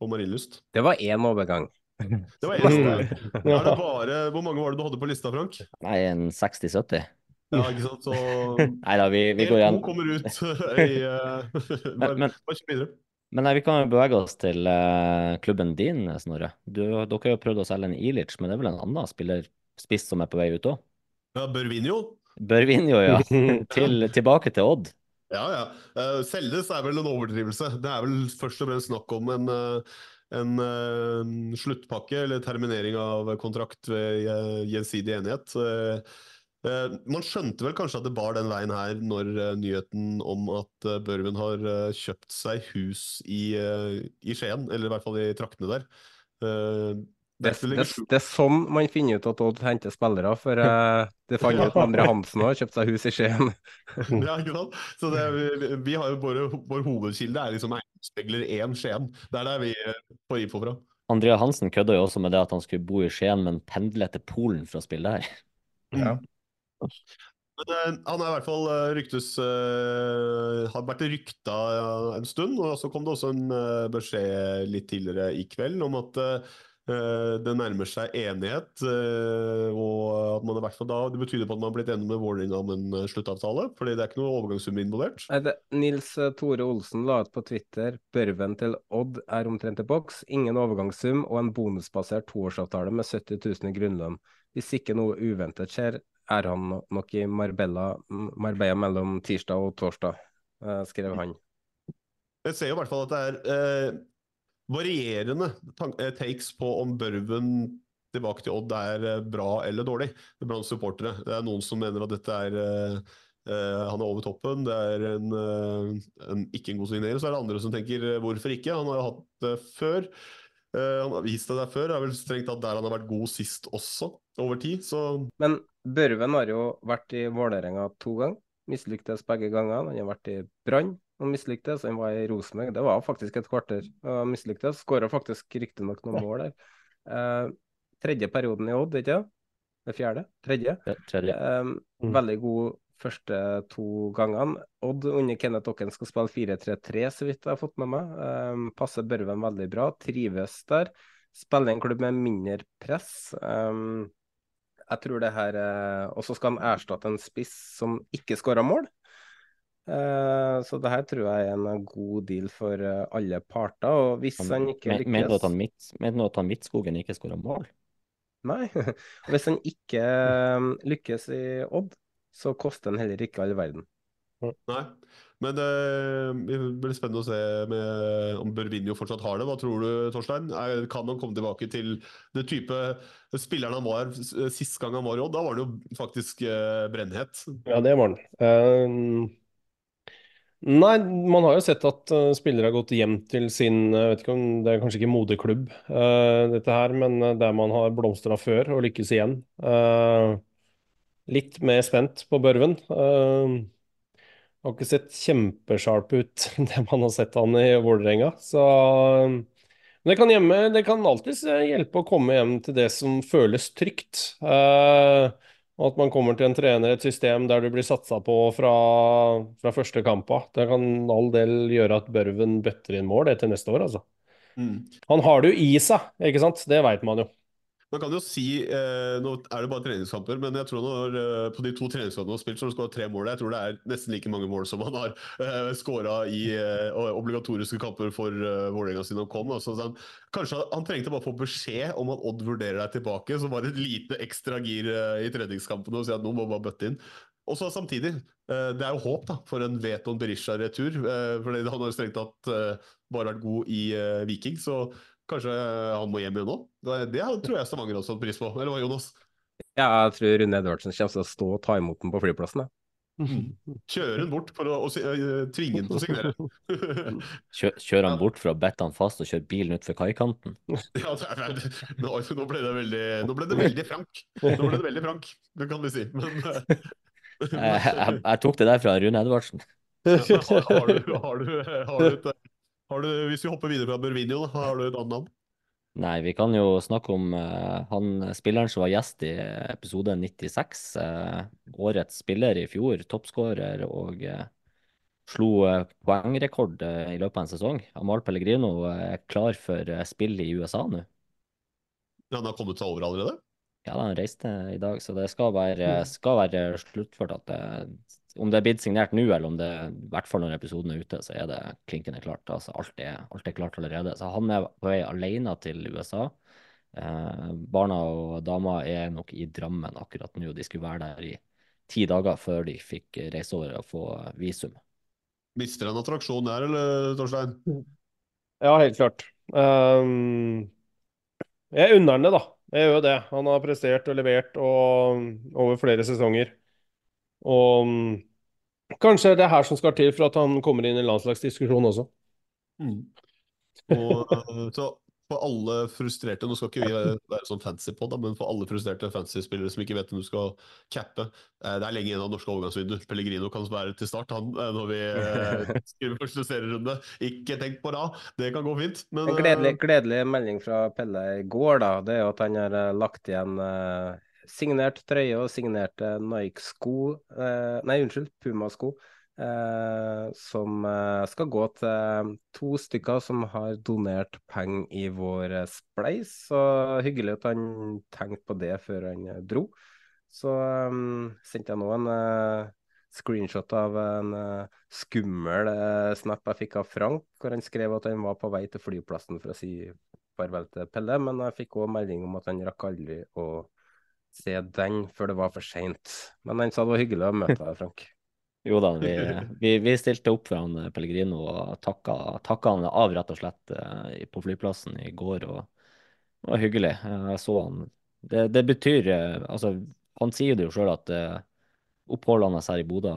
på Marienlyst. Det var én overgang. Det var eneste. Ja, det bare, hvor mange var det du hadde på lista, Frank? Nei, en 60-70. Ja, ikke sant. Så Nei da, vi, vi går igjen. kommer ut i uh, Bare, men, videre. Men nei, vi kan bevege oss til uh, klubben din, Snorre. Du, dere har jo prøvd å selge en Ilic, men det er vel en annen spiller spiss som er på vei ut òg? Ja, Børvinjo. Børvinjo, ja. til, tilbake til Odd. Ja, ja. Uh, selges er vel en overdrivelse. Det er vel først og fremst snakk om en uh, en uh, sluttpakke eller terminering av kontrakt ved uh, gjensidig enighet. Uh, man skjønte vel kanskje at det bar den veien her når nyheten om at Børven har kjøpt seg hus i, i, Skien, eller i hvert fall i traktene der. Det, det, det, er sånn man finner ut at Odd henter spillere, for det fant ut Andre Hansen har kjøpt seg hus i Skien. ja, ikke sant? Så det, vi, vi, har jo vår, vår hovedkilde er liksom Spegler 1 Skien. Det er der vi eh, får info fra. Andrea Hansen kødda jo også med det at han skulle bo i Skien, men pendle til Polen for å spille der. Ja. Men uh, han er i hvert fall uh, ryktes uh, Har vært rykta en stund, og så kom det også en beskjed litt tidligere i kveld om at det nærmer seg enighet, eh, og at man i hvert fall da Det betyr på at man har blitt enig med Vålerenga om en eh, sluttavtale, fordi det er ikke noe overgangssum involvert. Nils eh, Tore Olsen la ut på Twitter børven til Odd er omtrent i boks. Ingen overgangssum og en bonusbasert toårsavtale med 70 000 i grunnlønn. Hvis ikke noe uventet skjer, er han nok i Marbella, Marbella mellom tirsdag og torsdag, eh, skrev han. Jeg ser jo i hvert fall at det er eh, varierende eh, takes på om Børven tilbake til Odd er eh, bra eller dårlig blant supportere. Det er noen som mener at dette er eh, han er over toppen, det er en, en, ikke en god signering. Så er det andre som tenker hvorfor ikke? Han har jo hatt det før. Han har vist det der før. Det er vel strengt tatt der han har vært god sist også, over tid. Så Men Børven har jo vært i Vålerenga to ganger. Mislyktes begge gangene. Han har vært i Brann og mislyktes. Han var i Rosenborg. Det var faktisk et kvarter og mislyktes. Skåra faktisk riktignok noen mål der. Eh, tredje perioden i Odd, ikke det? Det fjerde? Tredje? Tredje. Eh, veldig god første to gangene. Odd under Kenneth Okken skal spille 4-3-3, så vidt jeg har fått med meg. Eh, passer Børven veldig bra. Trives der. Spiller en klubb med mindre press. Jeg tror det her eh, Og så skal han erstatte en spiss som ikke skåra mål. Eh, så det her tror jeg er en god deal for eh, alle parter. Og hvis han, ikke Men- lykkes Mener du at han, Midtskogen ikke skåra mål? Nei. Hvis han ikke eh, lykkes i Odd, så koster han heller ikke all verden. Nei. Men det blir spennende å se med, om Børvinho fortsatt har det. Hva tror du, Torstein? Kan han komme tilbake til det type spilleren han var sist gang han var i Odd? Da var han jo faktisk brennhet. Ja, det var han. Eh, nei, man har jo sett at uh, spillere har gått hjem til sin Jeg vet ikke om Det er kanskje ikke moderklubb, uh, dette her, men eh, der man har blomstra før og lykkes igjen. Uh, litt mer spent på Børven. Har ikke sett kjempesharp ut, det man har sett han i Vålerenga. Så men det kan, kan alltids hjelpe å komme hjem til det som føles trygt. Eh, og at man kommer til en trener, et system der du blir satsa på fra, fra første kampa. Det kan all del gjøre at Børven bøtter inn mål det til neste år, altså. Mm. Han har det jo i seg, ikke sant? Det veit man jo. Man kan jo si eh, Nå er det bare treningskamper, men jeg tror når, eh, på de to treningskampene han har spilt, så har han skåret tre mål. Jeg tror det er nesten like mange mål som han har eh, skåra i eh, obligatoriske kamper for eh, Vålerenga siden han kom. Altså, han, kanskje han trengte bare få beskjed om at Odd vurderer deg tilbake, så bare et lite ekstra gir eh, i treningskampene og si at nå må man bare bøtte inn. Og så samtidig, eh, det er jo håp da, for en Veton Berisha-retur. Eh, for han har jo strengt tatt bare vært god i Viking, så kanskje han må hjem igjen nå? Det, det tror jeg Stavanger også hadde pris på. Eller hva, Jonas? Ja, jeg tror Rune Edvardsen kommer til å stå og ta imot den på flyplassen. Kjøre den bort for å, å, si- øh, tvinge den til å signere. kjør, kjører han bort for å bette han fast og kjøre bilen utfor kaikanten? ja, nå, nå ble det veldig Nå ble det veldig frank. Nå ble det veldig frank, det kan vi si. Men, øh, Jeg, jeg, jeg tok det der fra Rune Edvardsen. har, har, du, har, du, har, du et, du Hvis vi hopper videre fra Børvinho, da, har du et annet navn? Nei, vi kan jo snakke om uh, han spilleren som var gjest i episode 96. Uh, årets spiller i fjor, toppskårer og uh, slo eh, poengrekord eh, i løpet av en sesong. Amal Pellegrino eh, er klar for eh, spill i USA nå. Han har kommet seg over allerede? Ja, han reiste i dag, så det skal være, skal være sluttført. At det, om det er blitt signert nå, eller om det i hvert fall når episoden er ute, så er det klinkende klart. Altså, alt, er, alt er klart allerede. Så han er på vei alene til USA. Eh, barna og dama er nok i Drammen akkurat nå. De skulle være der i ti dager før de fikk reise over og få visum. Mister han attraksjon der, eller, Torstein? Ja, helt klart. Um, jeg unner han det, da. Jeg gjør jo det. Han har prestert og levert og, over flere sesonger. Og mm, kanskje det er her som skal til for at han kommer inn i landslagsdiskusjon også. Mm. Og, så for alle frustrerte Nå skal ikke vi være, sånn fancy på det, men for alle frustrerte fancy-spillere som ikke vet om du skal cappe eh, Det er lenge igjen av norske overgangsvindu. Pellegrino kan være til start, han, eh, når vi eh, skriver første serierunde. Ikke tenk på det, det kan gå fint. Men, En gledelig, gledelig melding fra Pelle i går, da, det er jo at han har eh, lagt igjen eh, signert trøye og signerte Nike-sko eh, Nei, unnskyld, Puma-sko. Eh, som eh, skal gå til to stykker som har donert penger i vår eh, spleis. Så hyggelig at han tenkte på det før han eh, dro. Så um, sendte jeg nå en uh, screenshot av en uh, skummel uh, snap jeg fikk av Frank, hvor han skrev at han var på vei til flyplassen for å si farvel til Pelle, men jeg fikk òg melding om at han rakk aldri å se den før det var for seint. Men han sa det var hyggelig å møte deg, Frank. Jo da, vi, vi, vi stilte opp for han eh, Pellegrino og takka, takka han av rett og slett eh, på flyplassen i går. og Det var hyggelig. Eh, Jeg så han. Det, det betyr Altså, han sier det jo sjøl at oppholdene hans her i Bodø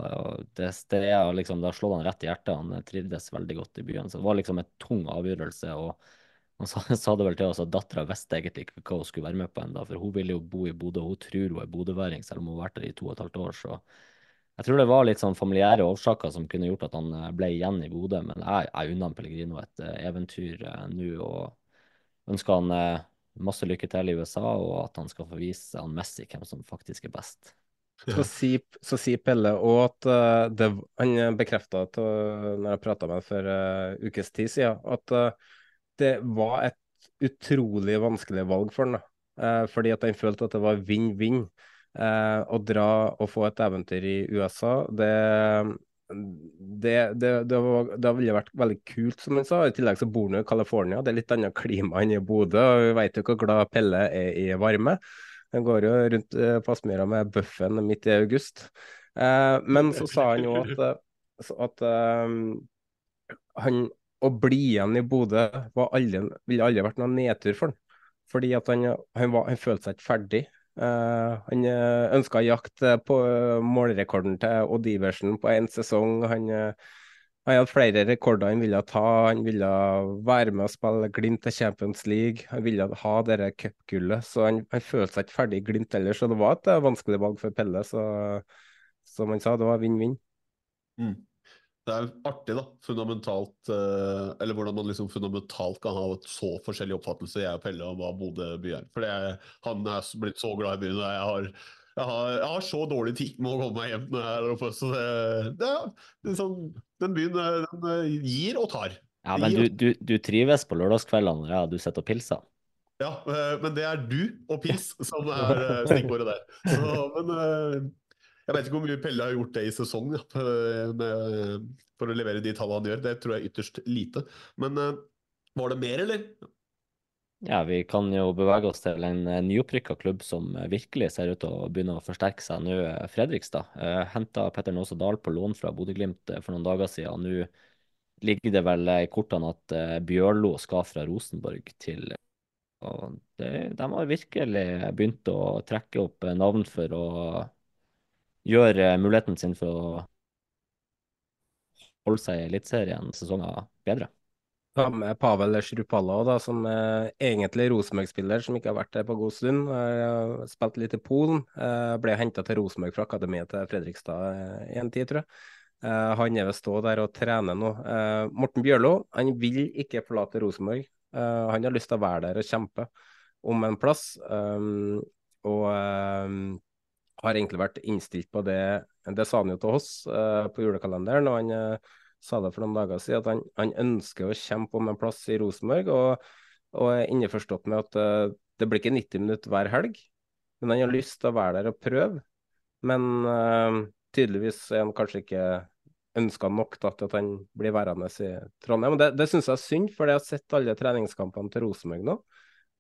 det, det, er liksom, det har slått han rett i hjertet. Han trivdes veldig godt i byen. Så det var liksom en tung avgjørelse. og han sa, sa det vel til oss at dattera visste egentlig ikke hva hun skulle være med på ennå, for hun ville jo bo i Bodø. Hun tror hun er bodøværing, selv om hun har vært der i to og et halvt år. så jeg tror det var litt sånn familiære årsaker som kunne gjort at han eh, ble igjen i Bodø, men jeg, jeg unner Pellegrino et eh, eventyr eh, nå og ønsker han eh, masse lykke til i USA, og at han skal få vise han Messi hvem som faktisk er best. Så sier si Pelle òg at eh, det, han bekrefta når jeg prata med ham for uh, ukes tid siden, at eh, det var et utrolig vanskelig valg for han. Eh, fordi at han følte at det var vinn-vinn. Eh, å dra og få et eventyr i USA, det det, det, det, var, det ville vært veldig kult, som han sa. I tillegg så bor han i California. Det er litt annet klima enn i Bodø. og Vi vet jo hvor glad Pelle er i varme. Han går jo rundt eh, på Aspmyra med bøffen midt i august. Eh, men så sa han jo at, eh, at um, han å bli igjen i Bodø aldri, ville aldri vært noen nedtur for han. Fordi han, han, var, han følte seg ikke ferdig. Uh, han uh, ønska jakt jakte på uh, målrekorden til Odd Iversen på én sesong. Han, han, hadde flere rekorder han ville ta. Han ville være med og spille Glimt til Champions League. Han ville ha dette cupgullet. Så han, følte seg ikke ferdig i Glimt ellers. Så det var et vanskelig valg for Pelle. Så som han sa, det var vinn-vinn. Mm. Det er artig, da. Fundamentalt eh, Eller hvordan man liksom fundamentalt kan ha et så forskjellig oppfattelse, jeg og Pelle, om hva Bodø by er. For han er blitt så glad i byen. og jeg har, jeg har, jeg har så dårlig tid med å komme meg hjem når jeg er oppe. Så det, det, det sånn, den byen den gir og tar. Ja, men du, du, du trives på lørdagskveldene, ja, du sitter og pilser? Ja, men det er du og pils som er stikkordet der. Så, men jeg vet ikke hvor mye Pelle har gjort det i sesong ja, for å levere de tallene han gjør. Det tror jeg ytterst lite. Men uh, var det mer, eller? Ja, vi kan jo bevege oss til en nyopprykka klubb som virkelig ser ut til å begynne å forsterke seg nå, Fredrikstad. Uh, Henta Petter Nåse Dahl på lån fra Bodø-Glimt for noen dager siden. Nå ligger det vel i kortene at Bjørlo skal fra Rosenborg til og det, De har virkelig begynt å trekke opp navn for å gjør muligheten sin for å holde seg i Eliteserien sesonger bedre. Ta med Pavel Shrupalla, da, som er egentlig Rosenborg-spiller, som ikke har vært der på god stund. Spilte spilt litt i Polen. Ble henta til Rosenborg fra akademiet til Fredrikstad i en tid, tror jeg. Han er ved stå der og trener nå. Morten Bjørlo han vil ikke forlate Rosenborg. Han har lyst til å være der og kjempe om en plass. Og har egentlig vært innstilt på det. Det sa han jo til oss uh, på julekalenderen, og han uh, sa det for noen dager siden, at han, han, ønsker å kjempe om en plass i Rosenborg. Og, og er innforstått med at uh, det blir ikke 90 minutter hver helg, men han har lyst til å være der og prøve. Men tydeligvis er han kanskje ikke ønska nok da, til at han blir værende i Trondheim. Og det, det syns jeg er synd, for jeg har sett alle treningskampene til Rosenborg nå.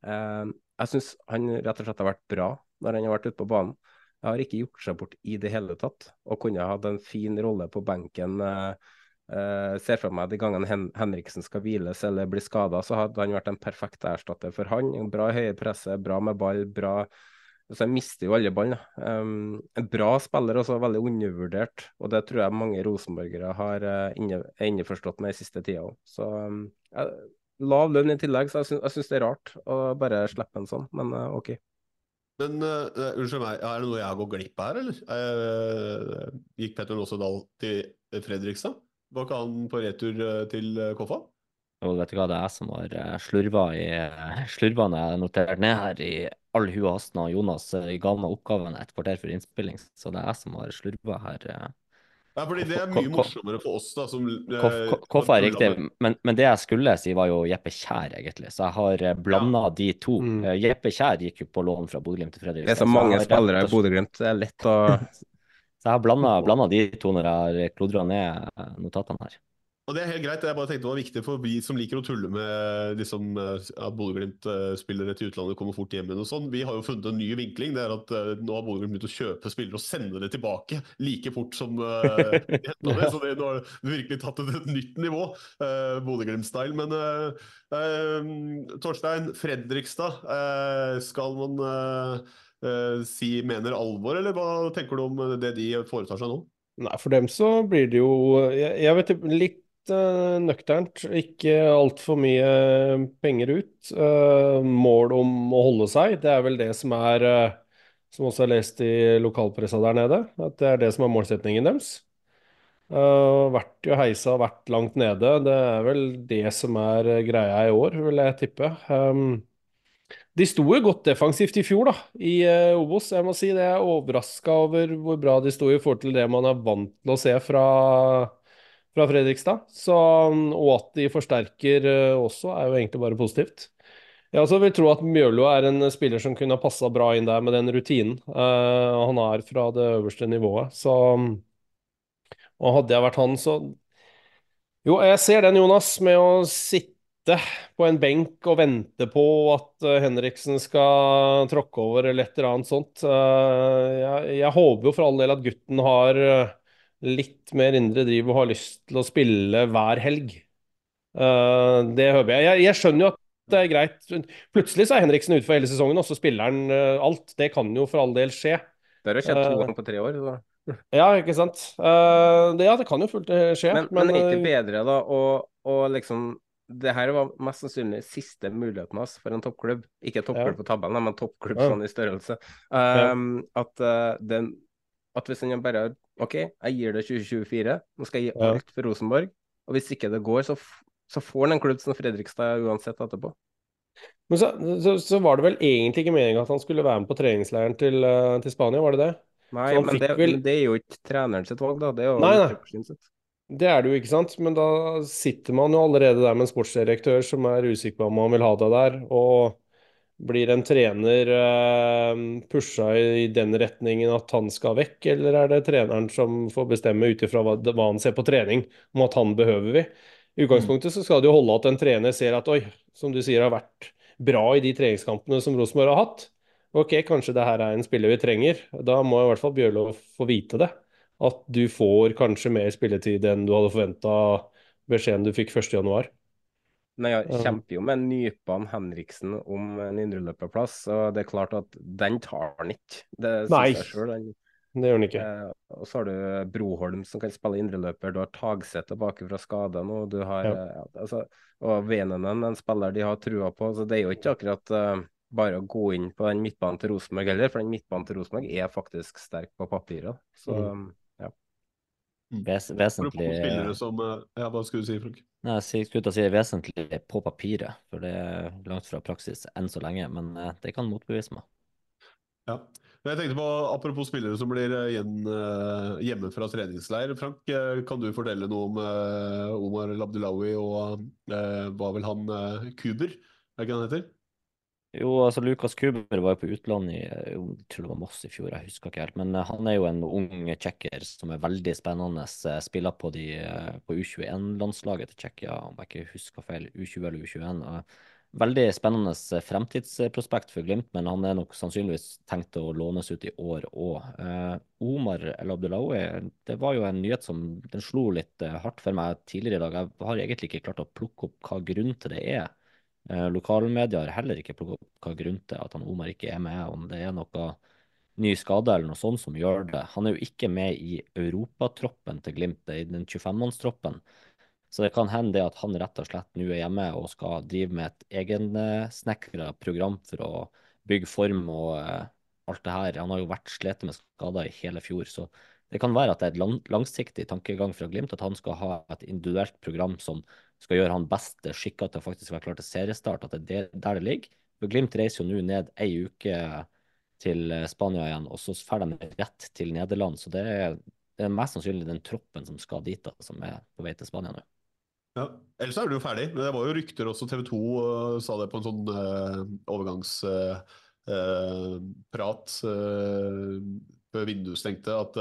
jeg syns han rett og slett har vært bra når han har vært ute på banen. Jeg har ikke gjort seg bort i det hele tatt, og kunne hatt en fin rolle på benken. Uh, ser for meg de gangene Hen Henriksen skal hviles eller bli skada, så hadde han vært en perfekt erstatter for han. Bra høye presse, bra med ball, bra så Jeg mister jo alle ballene. Um, en bra spiller, også veldig undervurdert. Og det tror jeg mange rosenborgere har uh, inne, innforstått med i siste tida òg. Så um, jeg, lav lønn i tillegg, så jeg syns det er rart å bare slippe en sånn, men uh, OK. Men uh, unnskyld meg, er det noe jeg gått glipp av her, eller? Uh, gikk Petter Låsedal til Fredrikstad? Var ikke han på retur til Koffa? Jo, vet du hva, det er jeg som har slurva i slurvene jeg noterte ned her i all hu og hast når Jonas ga meg oppgaven et kvarter før innspilling, så det er jeg som har slurva her. Ja, fordi det er mye morsommere for oss, da, som Koffa er riktig, men, men, det jeg skulle si, var jo Jeppe Kjær, egentlig. Så jeg har blanda ja. de to. Mm. Jeppe Kjær gikk jo på lån fra Bodø-Glimt til Fredrikstad. Det er så mange spillere i Bodø-Glimt, det er lett å Så jeg har blanda de to når jeg har klodra ned notatene her. Og det er helt greit. Jeg bare tenkte det var viktig for vi som liker å tulle med liksom, at Bodø-Glimt-spillere til utlandet kommer fort hjem igjen og sånn. Vi har jo funnet en ny vinkling. Det er at uh, nå har Bodø-Glimt begynt å kjøpe spillere og sende det tilbake like fort som uh, de henta det. Så det, nå har det virkelig tatt et, et nytt nivå, uh, Bodø-Glimt-style. Men uh, Torstein, Fredrikstad, skal man si mener alvor, eller hva tenker du om det de foretar seg nå? Nei, For dem så blir det jo Jeg, jeg vet litt uh, nøkternt. Ikke altfor mye penger ut. Uh, mål om å holde seg, det er vel det som er Som også er lest i lokalpressa der nede, at det er det som er målsetningen deres. Vært jo heisa vært langt nede. Det er vel det som er greia i år, vil jeg tippe. Um, de sto jo godt defensivt i fjor, da, i Obos. Jeg må si det er overraska over hvor bra de sto i forhold til det man er vant til å se fra fra Fredrikstad. Så, og at de forsterker uh, også, er jo egentlig bare positivt. Jeg også vil tro at Mjølo er en spiller som kunne ha passa bra inn der med den rutinen uh, han er fra det øverste nivået. Så Og hadde jeg vært han, så Jo, jeg ser den, Jonas, med å sitte på en benk og vente på at uh, Henriksen skal tråkke over eller et eller annet sånt. Jeg, jeg, håper jo for all del at gutten har litt mer indre driv og har lyst til å spille hver helg. Uh, det håper jeg. jeg. jeg. skjønner jo at det er greit. Plutselig så er Henriksen ute for hele sesongen, og så spiller han uh, alt. Det kan jo for all del skje. Det har jo skjedd to uh, ganger på tre år. Så. Ja, ikke sant. det, ja, det kan jo fullt skje. Men, men, men er ikke bedre da å, å liksom det her var mest sannsynlig siste muligheten hans for en toppklubb. Ikke toppklubb ja. på tabellen, men toppklubb ja. sånn i størrelse. Um, ja. At den at hvis han bare OK, jeg gir det 2024, nå skal jeg gi alt for Rosenborg. Og hvis ikke det går, så, så får han en klubb som Fredrikstad uansett etterpå. Men så, så, så, var det vel egentlig ikke meninga at han skulle være med på treningsleiren til, eh, til Spania, var det det? Nei, men det, vel... det, er jo ikke treneren sitt valg, da. Det er jo nei, nei. Det er det jo, ikke sant. Men da sitter man jo allerede der med en sportsdirektør som er usikker på om han vil ha deg der. og blir en trener uh, pusha i den retningen at han skal vekk, eller er det treneren som får bestemme ut ifra hva, hva, han ser på trening, om at han behøver vi? I utgangspunktet så skal det jo holde at en trener ser at oi, som du sier har vært bra i de treningskampene som Rosenborg har hatt. Ok, kanskje det her er en spiller vi trenger. Da må i hvert fall Bjørlo få vite det. At du får kanskje mer spilletid enn du hadde forventa beskjeden du fikk 1.1. Nei, jeg kjemper jo med Nypan Henriksen om en indreløperplass, og det er klart at den tar han ikke. Det Nei, selv, den. det gjør han ikke. Eh, og så har du Broholm som kan spille indreløper, du har Tagseth tilbake fra skade nå, du har ja. eh, altså, og Venenen, en spiller de har trua på. så Det er jo ikke akkurat eh, bare å gå inn på den midtbanen til Rosenborg heller, for den midtbanen til Rosenborg er faktisk sterk på papiret. Så mm. ja. Ves vesentlig som, eh, ja, Hva skulle du si, Frank? Nei, skulle si vesentlig på papiret, for det er langt fra praksis enn så lenge. Men eh, det kan motbevise meg. Ja. Jeg tenkte på, Apropos spillere som blir eh, igjen hjemme fra treningsleir. Frank, kan du fortelle noe om Omar Labdelawi og hva vel han Kuber, er ikke han heter? Jo, altså Lukas Kuber var jo på utlandet i jeg tror det var Moss i fjor, jeg husker ikke helt. Men eh, han er jo en ung tsjekker som er veldig spennende. Eh, spiller på, eh, på U21-landslaget til Tsjekkia, om jeg ikke husker feil. U20 eller U21. Veldig spennende fremtidsprospekt for Glimt, men han er nok sannsynligvis tenkt å lånes ut i år òg. Omar El Abdelawi, det var jo en nyhet som den slo litt hardt for meg tidligere i dag. Jeg har egentlig ikke klart å plukke opp hva grunnen til det er. Eh, lokalmedia har heller ikke plukket grunnen til at han Omar ikke er med, om det er noe ny skade eller noe sånt som gjør det. Han er jo ikke med i europatroppen til Glimt, i den 25-mannstroppen. Så det kan hende det at han rett og slett nå er hjemme og skal drive med et egensnekra program for å bygge form og uh, alt det her. Han har jo vært slitt med skader i hele fjor, så det kan være at det er et lang, langsiktig tankegang fra Glimt at han skal ha et individuelt program som skal gjøre han best skikka til å faktisk være klar til seriestart, at det er der det ligger. Glimt reiser jo nå ned ei uke til Spania igjen, og så drar de rett til Nederland. Så det er, det er mest sannsynlig den troppen som skal dit, da, som er på vei til Spania nå. Ja, Ellers er du jo ferdig. Men det var jo rykter også. TV 2 uh, sa det på en sånn uh, overgangsprat uh, før vinduet stengte. At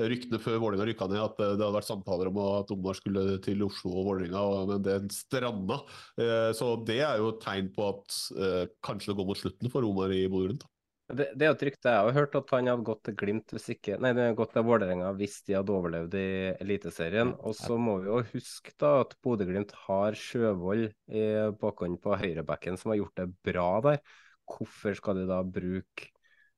ryktene før Vålerenga rykka ned, at det hadde vært samtaler om at Omar skulle til Oslo og Vålerenga, men det stranda. så det er jo et tegn på at kanskje det går mot slutten for Omar i Bodø-Glimt. Det, det, er et rykte. Jeg har hørt at han hadde gått til Glimt hvis ikke Nei, det hadde gått til Vålerenga hvis de hadde overlevd i Eliteserien. Og så må vi jo huske da at Bodø-Glimt har Sjøvold i bakhånd på høyrebacken som har gjort det bra der. Hvorfor skal de da bruke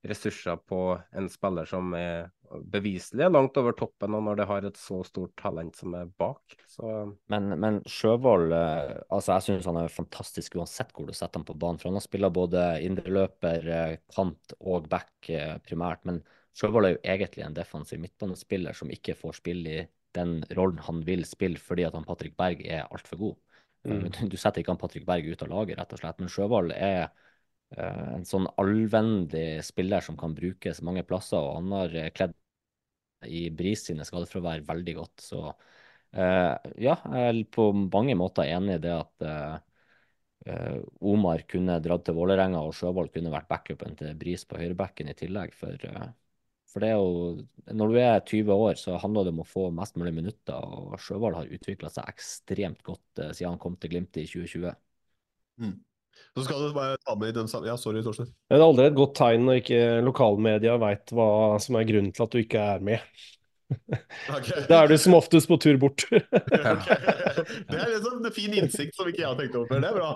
ressurser på en spiller som er beviselig er langt over toppen, og når det har et så stort talent som er bak. Så... Men, men Sjøvold eh, altså jeg synes han er fantastisk uansett hvor du setter ham på banen. for Han har spilt både indreløper, eh, kant og back eh, primært. Men Sjøvold er jo egentlig en defensiv midtbanespiller som ikke får spille i den rollen han vil spille fordi at han Patrick Berg er altfor god. Mm. Du setter ikke han Patrick Berg ut av laget, rett og slett. Men Sjøvold er en sånn allvennlig spiller som kan brukes mange plasser, og han har kledd i Bris sine skadefravær veldig godt. Så uh, ja, jeg er på mange måter enig i det at Omar kunne dratt til Vålerenga, og Sjøvold kunne vært backupen til Bris på høyrebacken i tillegg. For, for, det er jo Når du er 20 år, så handler det om å få mest mulig minutter, og Sjøvold har utvikla seg ekstremt godt siden han kom til Glimt i 2020. Mm. Så skal du bare ta med i den Ja, sorry, Torstein. Det er aldri et godt tegn når ikke lokalmedia veit hva som er grunnen til at du ikke er med. Okay. Da er du som oftest på tur bort. okay. Det er liksom en fin innsikt som ikke jeg har tenkt over før. Det er bra.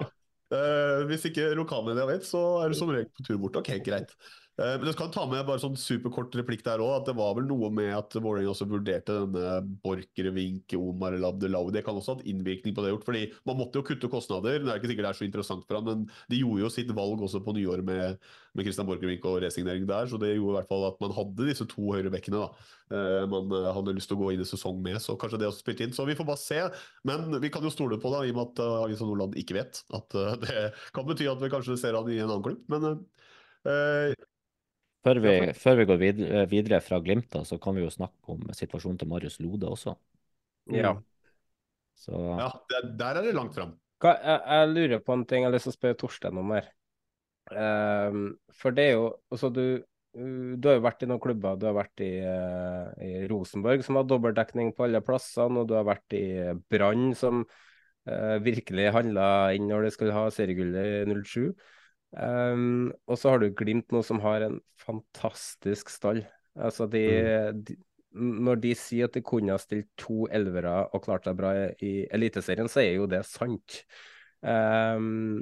Uh, hvis ikke lokalmedia vet, så er du som regel på tur bort. Ok, greit. Eh, men jeg skal ta med bare sånn superkort replikk der òg. At det var vel noe med at Vålerenga også vurderte denne Borchgrevink, Omar El Abdelawi. Det kan også ha hatt innvirkning på det gjort. fordi man måtte jo kutte kostnader. Det er ikke sikkert det er så interessant for ham, men de gjorde jo sitt valg også på nyåret med, med Christian Borchgrevink og resignering der. Så det gjorde i hvert fall at man hadde disse to høyrebekkene da. Eh, man eh, hadde lyst til å gå inn i sesong med, så kanskje det også spilte inn. Så vi får bare se. Men vi kan jo stole på det, i og med at Avisa Nordland ikke vet. At det kan bety at vi kanskje ser han i en annen klubb. Men uh, før vi, før vi går videre, videre, fra Glimt, da, så kan vi jo snakke om situasjonen til Marius Lode også. Ja. Så... ja der, der, er det langt fram. Jeg, jeg, lurer på en ting jeg har lyst til å spørre Torstein om her. Um, for det er jo altså du, du har jo vært i noen klubber. Du har vært i, uh, i Rosenborg, som har dobbeltdekning på alle plassene. Og du har vært i Brann, som uh, virkelig handla inn når de skulle ha seriegullet i 07. Um, og så har du Glimt nå som har en fantastisk stall. Altså de, mm. de, når de sier at de kunne ha stilt to elvere og klart seg bra i Eliteserien, så er jo det sant. Um,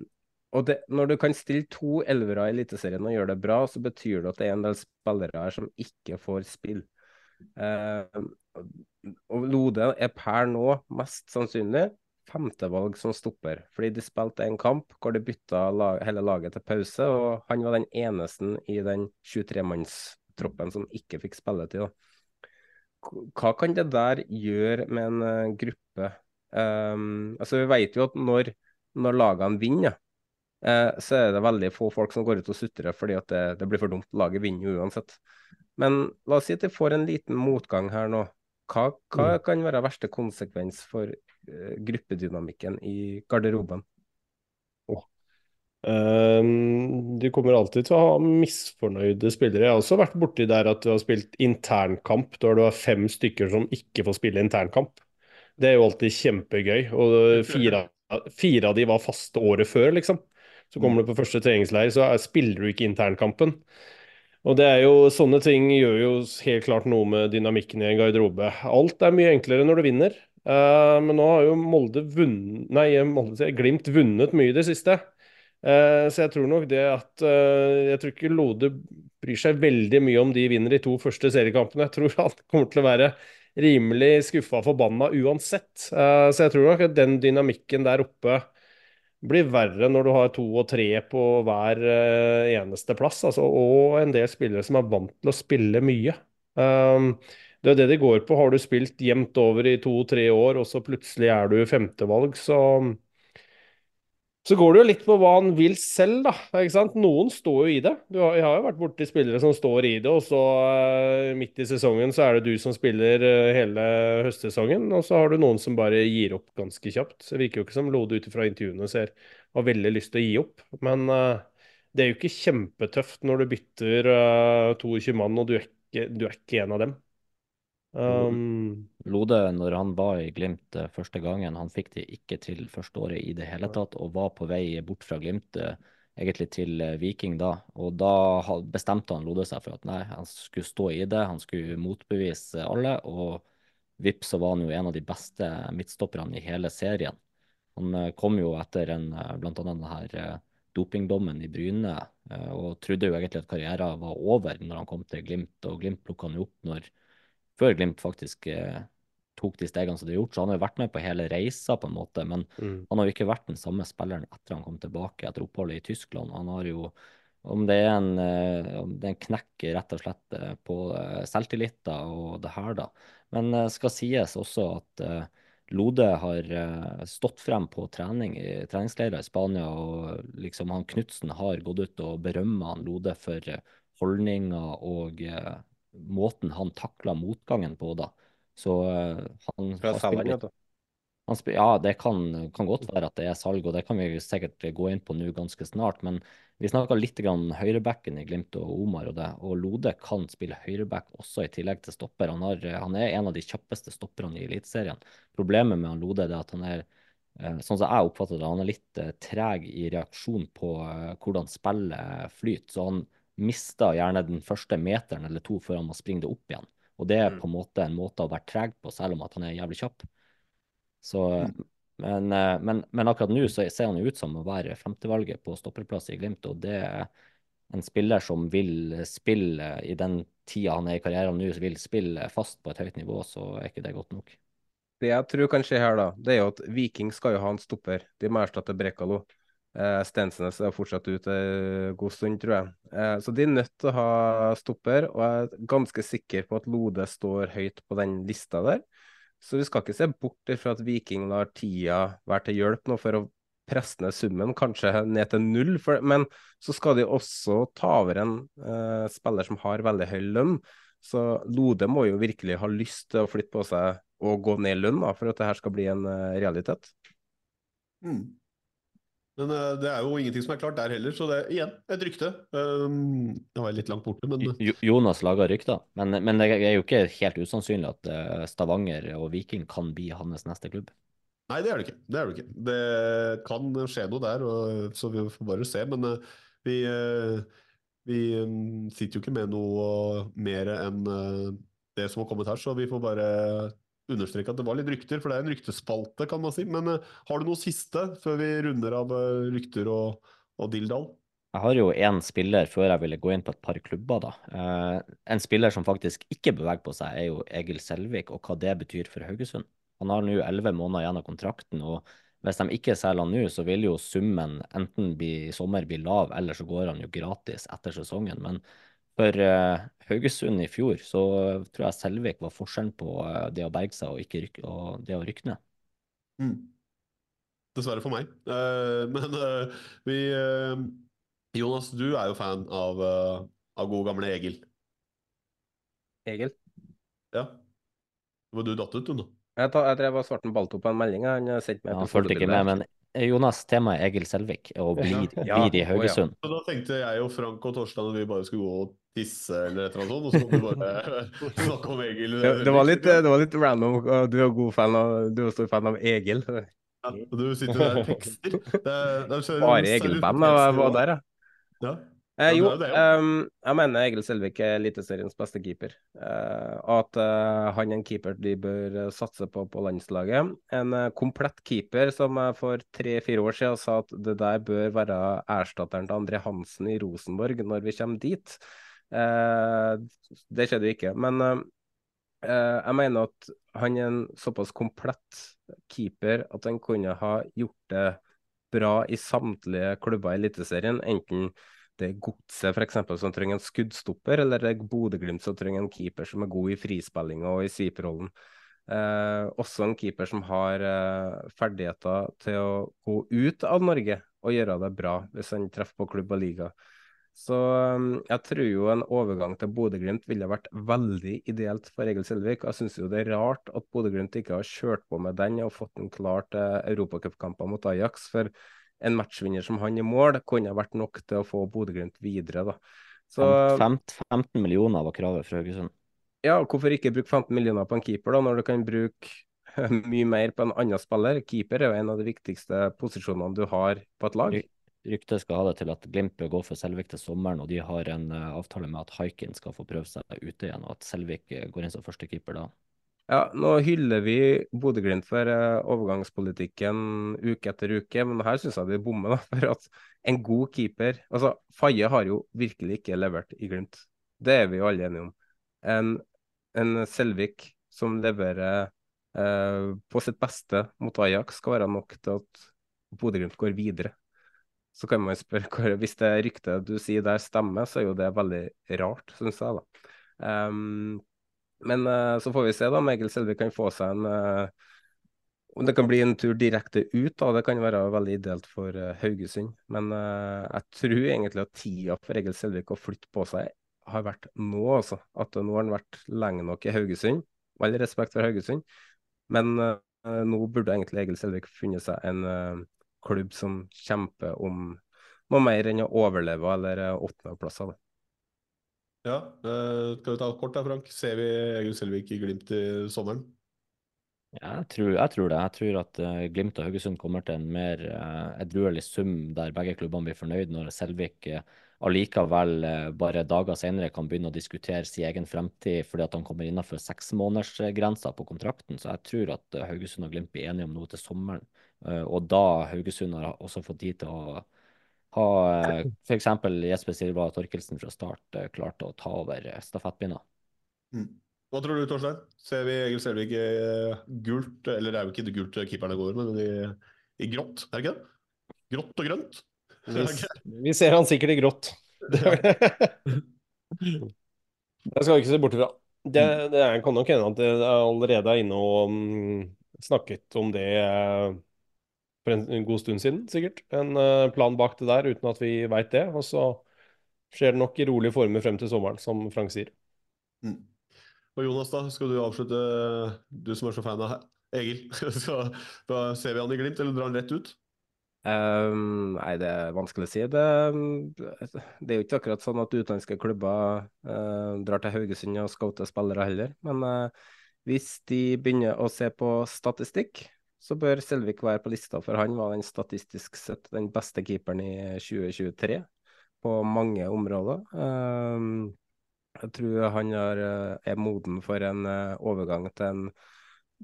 og det, når du kan stille to elvere i Eliteserien og gjøre det bra, så betyr det at det er en del spillere her som ikke får spill. Um, og Lode er per nå mest sannsynlig femtevalg som stopper. Fordi de spilte en kamp hvor de bytta lag, hele laget til pause, og han var den eneste i den 23-mannstroppen som ikke fikk spilletid. Hva kan det der gjøre med en uh, gruppe? Um, altså Vi vet jo at når, når lagene vinner, uh, så er det veldig få folk som går ut og sutrer fordi at det, det blir for dumt. Laget vinner uansett. Men la oss si at de får en liten motgang her nå. Hva, hva mm. kan være verste konsekvens for uh, gruppedynamikken i garderoben? Oh. Um, du kommer alltid til å ha misfornøyde spillere. Jeg har også vært borti der at du har spilt internkamp, da du har fem stykker som ikke får spille internkamp. Det er jo alltid kjempegøy. Og fire, fire av de var faste året før, liksom. Så kommer mm. du på første treningsleir, så spiller du ikke internkampen. Og det er jo, Sånne ting gjør jo helt klart noe med dynamikken i en garderobe. Alt er mye enklere når du vinner. Uh, men nå har jo Molde vunnet, nei, Molde, Glimt vunnet mye i det siste. Uh, så jeg tror nok det at uh, Jeg tror ikke Lode bryr seg veldig mye om de vinner de to første seriekampene. Jeg tror han kommer til å være rimelig skuffa og forbanna uansett. Så jeg tror nok at den dynamikken der oppe blir verre når du har to og tre på hver eh, eneste plass. Altså, og en del spillere som er vant til å spille mye. Um, det er det det går på. Har du spilt jevnt over i to-tre år, og så plutselig er du femtevalg, så så går det jo litt på hva han vil selv, da. ikke sant? Noen står jo i det. Du har, jeg har jo vært borti spillere som står i det, og så uh, midt i sesongen så er det du som spiller uh, hele høstsesongen. Og så har du noen som bare gir opp ganske kjapt. Det virker jo ikke som Lode ut ifra intervjuene ser har veldig lyst til å gi opp. Men uh, det er jo ikke kjempetøft når du bytter 22 mann, og du er, ikke, du er ikke en av dem. Um, Lode, når han var i Glimt uh, første gangen, han fikk det ikke til første året i det hele tatt, og var på vei bort fra Glimt uh, egentlig til uh, Viking da. Og da bestemte han Lode seg for at nei, han skulle stå i det, han skulle motbevise alle, og vips så var han jo en av de beste midtstopperne i hele serien. Han kom jo etter en, blant annet denne her dopingdommen i Bryne, og trodde jo egentlig at karrieren var over når han kom til Glimt, og Glimt plukka han jo opp når før Glimt faktisk eh, tok de stegene som de har gjort. Så han har jo vært med på hele reisa, på en måte. Men mm. han har jo ikke vært den samme spilleren etter han kom tilbake etter oppholdet i Tyskland. Han har jo, om det en, om det er en knekk rett og slett eh, på eh, selvtilliten og det her, da. Men det skal sies også at Lode har stått frem på trening i treningsleirer i Spania, og liksom han Knutsen har gått ut og berømma Lode for holdninger og måten han takla motgangen på, da. Så uh, han, Fra salget, da? ja, det kan, kan, godt være at det er salg, og det kan vi sikkert gå inn på nå ganske snart. Men vi snakka litt om høyrebacken i Glimt og Omar og det. Og Lode kan spille høyreback også, i tillegg til stopper. Han, har, han er en av de kjappeste stopperne i Eliteserien. Problemet med han Lode er at han er eh, Sånn som jeg oppfatter det, han er litt uh, treg i reaksjon på hvordan spillet flyter. Så han mister gjerne den første meteren eller to før han må springe det opp igjen. Og det er mm. på en måte en måte å være treg på, selv om at han er jævlig kjapp. Så, mm. men, eh, men, men, akkurat nå så ser han jo ut som å være femtevalget på stopperplass i Glimt, og det er en spiller som vil spille i den tida han er i karrieren nå, vil spille fast på et høyt nivå, så er ikke det godt nok. Det jeg tror kan skje her, da, det er jo at Viking skal jo ha en stopper. De må erstatte Brekalo. Uh, Stensnes er fortsatt ute en god stund, tror jeg. Uh, så de er nødt til å ha stopper, og jeg er ganske sikker på at Lode står høyt på den lista der. Så vi skal ikke se bort fra at Viking lar tida være til hjelp nå for å presse ned summen, kanskje ned til null. For, men så skal de også ta over en uh, spiller som har veldig høy lønn. Så Lode må jo virkelig ha lyst til å flytte på seg og gå ned lønn da, for at det her skal bli en realitet. Mm. Men uh, det er jo ingenting som er klart der heller, så det er igjen et rykte. Um, det var litt langt borte, men jo, Jonas lager rykter, men, men, det er jo ikke helt usannsynlig at uh, Stavanger og Viking kan bli hans neste klubb. Nei, det er det ikke. Det, er det, ikke. det kan skje noe der, og, så vi får bare se. Men uh, vi, vi um, sitter jo ikke med noe mer enn det som har kommet her, så vi får bare understreke at det var litt rykter, for det er en ryktespalte, kan man si. Men uh, har du noe siste før vi runder av uh, rykter og, og dilldall? Jeg har jo én spiller før jeg ville gå inn på et par klubber, da. Eh, en spiller som faktisk ikke beveger på seg, er jo Egil Selvik, og hva det betyr for Haugesund. Han har nå elleve måneder igjen av kontrakten, og hvis de ikke selger han nå, så vil jo summen enten i sommer bli lav, eller så går han jo gratis etter sesongen. Men for uh, Haugesund i fjor så tror jeg Selvik var forskjellen på uh, det å berge seg og, ikke rykke, og det å rykke ned. Mm. Dessverre for meg. Uh, men vi Jonas, du er jo fan av, av gode gamle Egil. Egil? Ja. Var du datt ut, du nå? Jeg, tar, jeg drev og svarte en ball på en melding. Han sendte meg ja, Han fulgte ikke med, men Jonas, temaet er Egil Selvik og blir, ja. blir i Haugesund. Ja. Da tenkte jeg og Frank og Torstein at vi bare skulle gå og tisse eller et eller annet sånt, og så kunne vi bare snakke om Egil. Det, det, var litt, det var litt random. Du er god fan av, du er stor fan av Egil. Ja, du sitter der og tekster. Bare Egil-band var der, ja. ja. Eh, jo, um, jeg mener Egil Selvik er Eliteseriens beste keeper. Uh, at uh, han er en keeper de bør uh, satse på på landslaget. En komplett keeper som jeg for tre-fire år siden sa at det der bør være erstatteren til André Hansen i Rosenborg når vi kommer dit. det skjedde jo ikke. Men Eh, jeg mener at han er en såpass komplett keeper at han kunne ha gjort det bra i samtlige klubber i Eliteserien. Enten det er Godset f.eks. som trenger en skuddstopper, eller det er Bodø-Glimt som trenger en keeper som er god i frispillinga og i sweeperrollen. Eh, også en keeper som har eh, ferdigheter til å gå ut av Norge og gjøre det bra hvis han treffer på klubb og liga. Så um, jeg tror jo en overgang til Bodø-Glimt ville vært veldig ideelt for Egil Selvik. Jeg syns jo det er rart at Bodø-Glimt ikke har kjørt på med den og fått den klar til europacupkamper mot Ajax. For en matchvinner som han i mål kunne vært nok til å få Bodø-Glimt videre, da. Så, 15 millioner var kravet fra Haugesund. Ja, hvorfor ikke bruke 15 millioner på en keeper, da, når du kan bruke mye mer på en annen spiller? Keeper er jo en av de viktigste posisjonene du har på et lag. Ryktet skal ha det til at Glimt bør gå for Selvik til sommeren, og de har en uh, avtale med at Haikin skal få prøve seg ute igjen, og at Selvik uh, går inn som førstekeeper da. Ja, nå hyller vi Bodø-Glimt for uh, overgangspolitikken uke etter uke, men her syns jeg de bommer. For at en god keeper Altså, Faye har jo virkelig ikke levert i Glimt. Det er vi jo alle enige om. En en Selvik som leverer eh, på sitt beste mot Ajax, skal være nok til at Bodø-Glimt går videre. Så kan man spørre, hvor, Hvis det ryktet du sier der stemmer, så er jo det veldig rart, syns jeg. da. Um, men uh, så får vi se da om Egil Selvik kan få seg en uh, Om det kan bli en tur direkte ut, da, det kan være veldig ideelt for uh, Haugesund. Men jeg tror egentlig at tida for Egil Selvik å flytte på seg har vært nå, altså. At nå har han vært lenge nok i Haugesund. All respekt for Haugesund. Men nå burde egentlig Egil Selvik funnet seg en klubb som kjemper om noe mer enn å overleve eller åttendeplasser. Ja, uh, skal vi ta kort da, Frank? Ser vi Egil Selvik i Glimt i sommeren? Jeg tror, jeg tror, det. Jeg tror at uh, Glimt og Haugesund kommer til en mer uh, edruelig sum der begge klubbene blir fornøyd når Selvik allikevel bare dager senere kan begynne å diskutere sin egen fremtid fordi at han kommer innenfor seksmånedersgrensa på kontrakten. Så jeg tror at Haugesund og Glimt blir enige om noe til sommeren. og da Haugesund har også fått tid til å ha uh, f.eks. Jesper Silva Torkelsen fra start klart å ta over stafettpinna. Mm. Hva tror du, Torstein? Ser vi Egil Selvik i gult, eller det er jo ikke det gult keeperne går, men i, i grått, er det ikke det? Grått og grønt? Vi, vi ser han sikkert i grått. Det, det skal vi ikke se bort ifra. Det, det kan nok hende at jeg allerede er inne og um, snakket om det uh, for en, en, god stund siden, sikkert. En uh, plan bak det der, uten at vi veit det. Og så skjer det nok i rolige former frem til sommeren, som Frank sier. Mm. Og Jonas, da skal du avslutte, du som er så fan av Egil. Så, da ser vi han i Glimt, eller drar han rett ut? Um, nei, det er vanskelig å si. Det, det, er jo ikke akkurat sånn at utenlandske klubber uh, drar til Haugesund og scouter spillere heller. Men uh, hvis de begynner å se på statistikk, så bør Selvik være på lista, for han var den statistisk sett den beste keeperen i 2023 på mange områder. Um, jeg tror han er, eh, er moden for en eh, overgang til en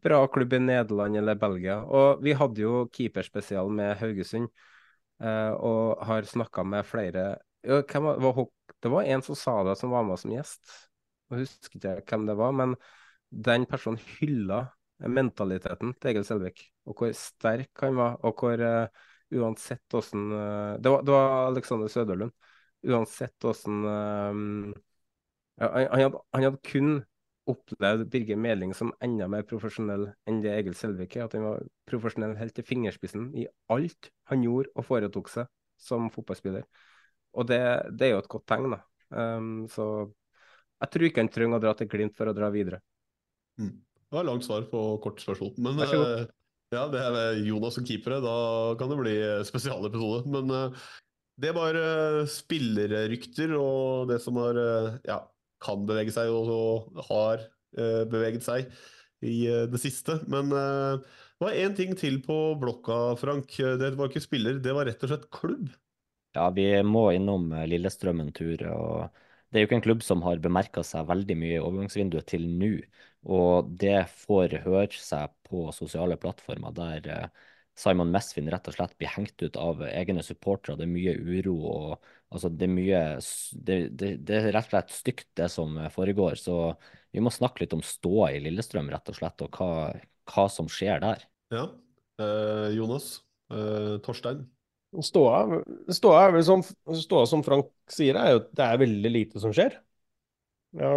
bra klubb i Nederland eller Belgia. Og vi hadde jo keeperspesial med Haugesund, eh, og har snakka med flere Det var en som sa det, som var med som gjest. Jeg husker ikke hvem det var, men den personen hylla mentaliteten til Egil Selvik, og hvor sterk han var, og hvor uh, uansett åssen uh, det, det, var Alexander Søderlund. Uansett åssen uh, ja, han, hadde, han, hadde, kun opplevd Birger Meling som enda mer profesjonell enn det Egil Selvik er. At han var profesjonell helt til fingerspissen i alt han gjorde og foretok seg som fotballspiller. Og det, det er jo et godt tegn, da. Um, så jeg tror ikke han trenger å dra til Glimt for å dra videre. Mm. Det var langt svar på kort spørsmål. Men uh, ja, det er Jonas som keepere. Da kan det bli spesialepisode. Men uh, det var uh, spillerrykter og det som har ja, kan bevege seg, og har uh, beveget seg i uh, det siste. Men uh, det var én ting til på blokka, Frank. Det var ikke spiller, det var rett og slett klubb. Ja, vi må innom Lillestrøm en tur. og Det er jo ikke en klubb som har bemerka seg veldig mye i overgangsvinduet til nå. Og det får høre seg på sosiale plattformer der Simon Mesvin rett og slett blir hengt ut av egne supportere. Det er mye uro og altså det er mye det, det, det, er rett og slett stygt, det som foregår. Så vi må snakke litt om ståa i Lillestrøm, rett og slett, og hva, hva som skjer der. Ja. Eh, Jonas. Eh, Torstein. Ståa, ståa er vel som, ståa som Frank sier, er jo at det er veldig lite som skjer. Ja,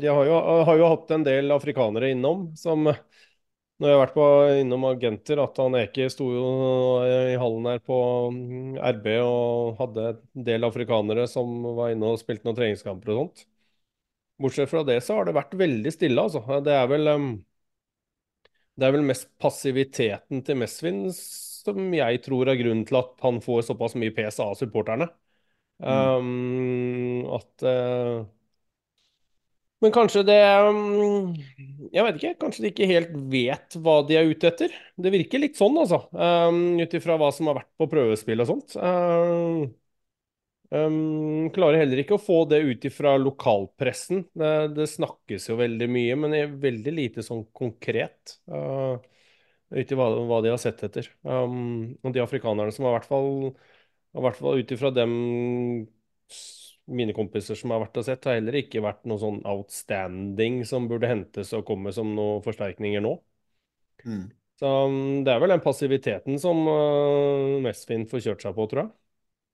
de har jo, har jo hatt en del afrikanere innom som når jeg har vært på, innom agenter, at han Eke sto jo i hallen her på mm, RB og hadde en del afrikanere som var inne og spilte noen treningskamper og sånt. Bortsett fra det så har det vært veldig stille, altså. Det er vel, det er vel mest passiviteten til Mesvin som jeg tror er grunnen til at han får såpass mye pes av supporterne. Um, at uh, Men kanskje det um, Jeg vet ikke. Kanskje de ikke helt vet hva de er ute etter. Det virker litt sånn, altså. Um, Ut ifra hva som har vært på prøvespill og sånt. Um, um, klarer heller ikke å få det ut ifra lokalpressen. Det, det, snakkes jo veldig mye, men det er veldig lite sånn konkret. Uh, ut i hva, hva, de har sett etter. Um, og de afrikanerne som har i hvert fall, i hvert fall ut ifra dem mine kompiser som har vært og sett, har heller ikke vært noe sånn outstanding som burde hentes og komme som noen forsterkninger nå. Mm. Så um, det er vel den passiviteten som uh, Mesfin får kjørt seg på, tror jeg.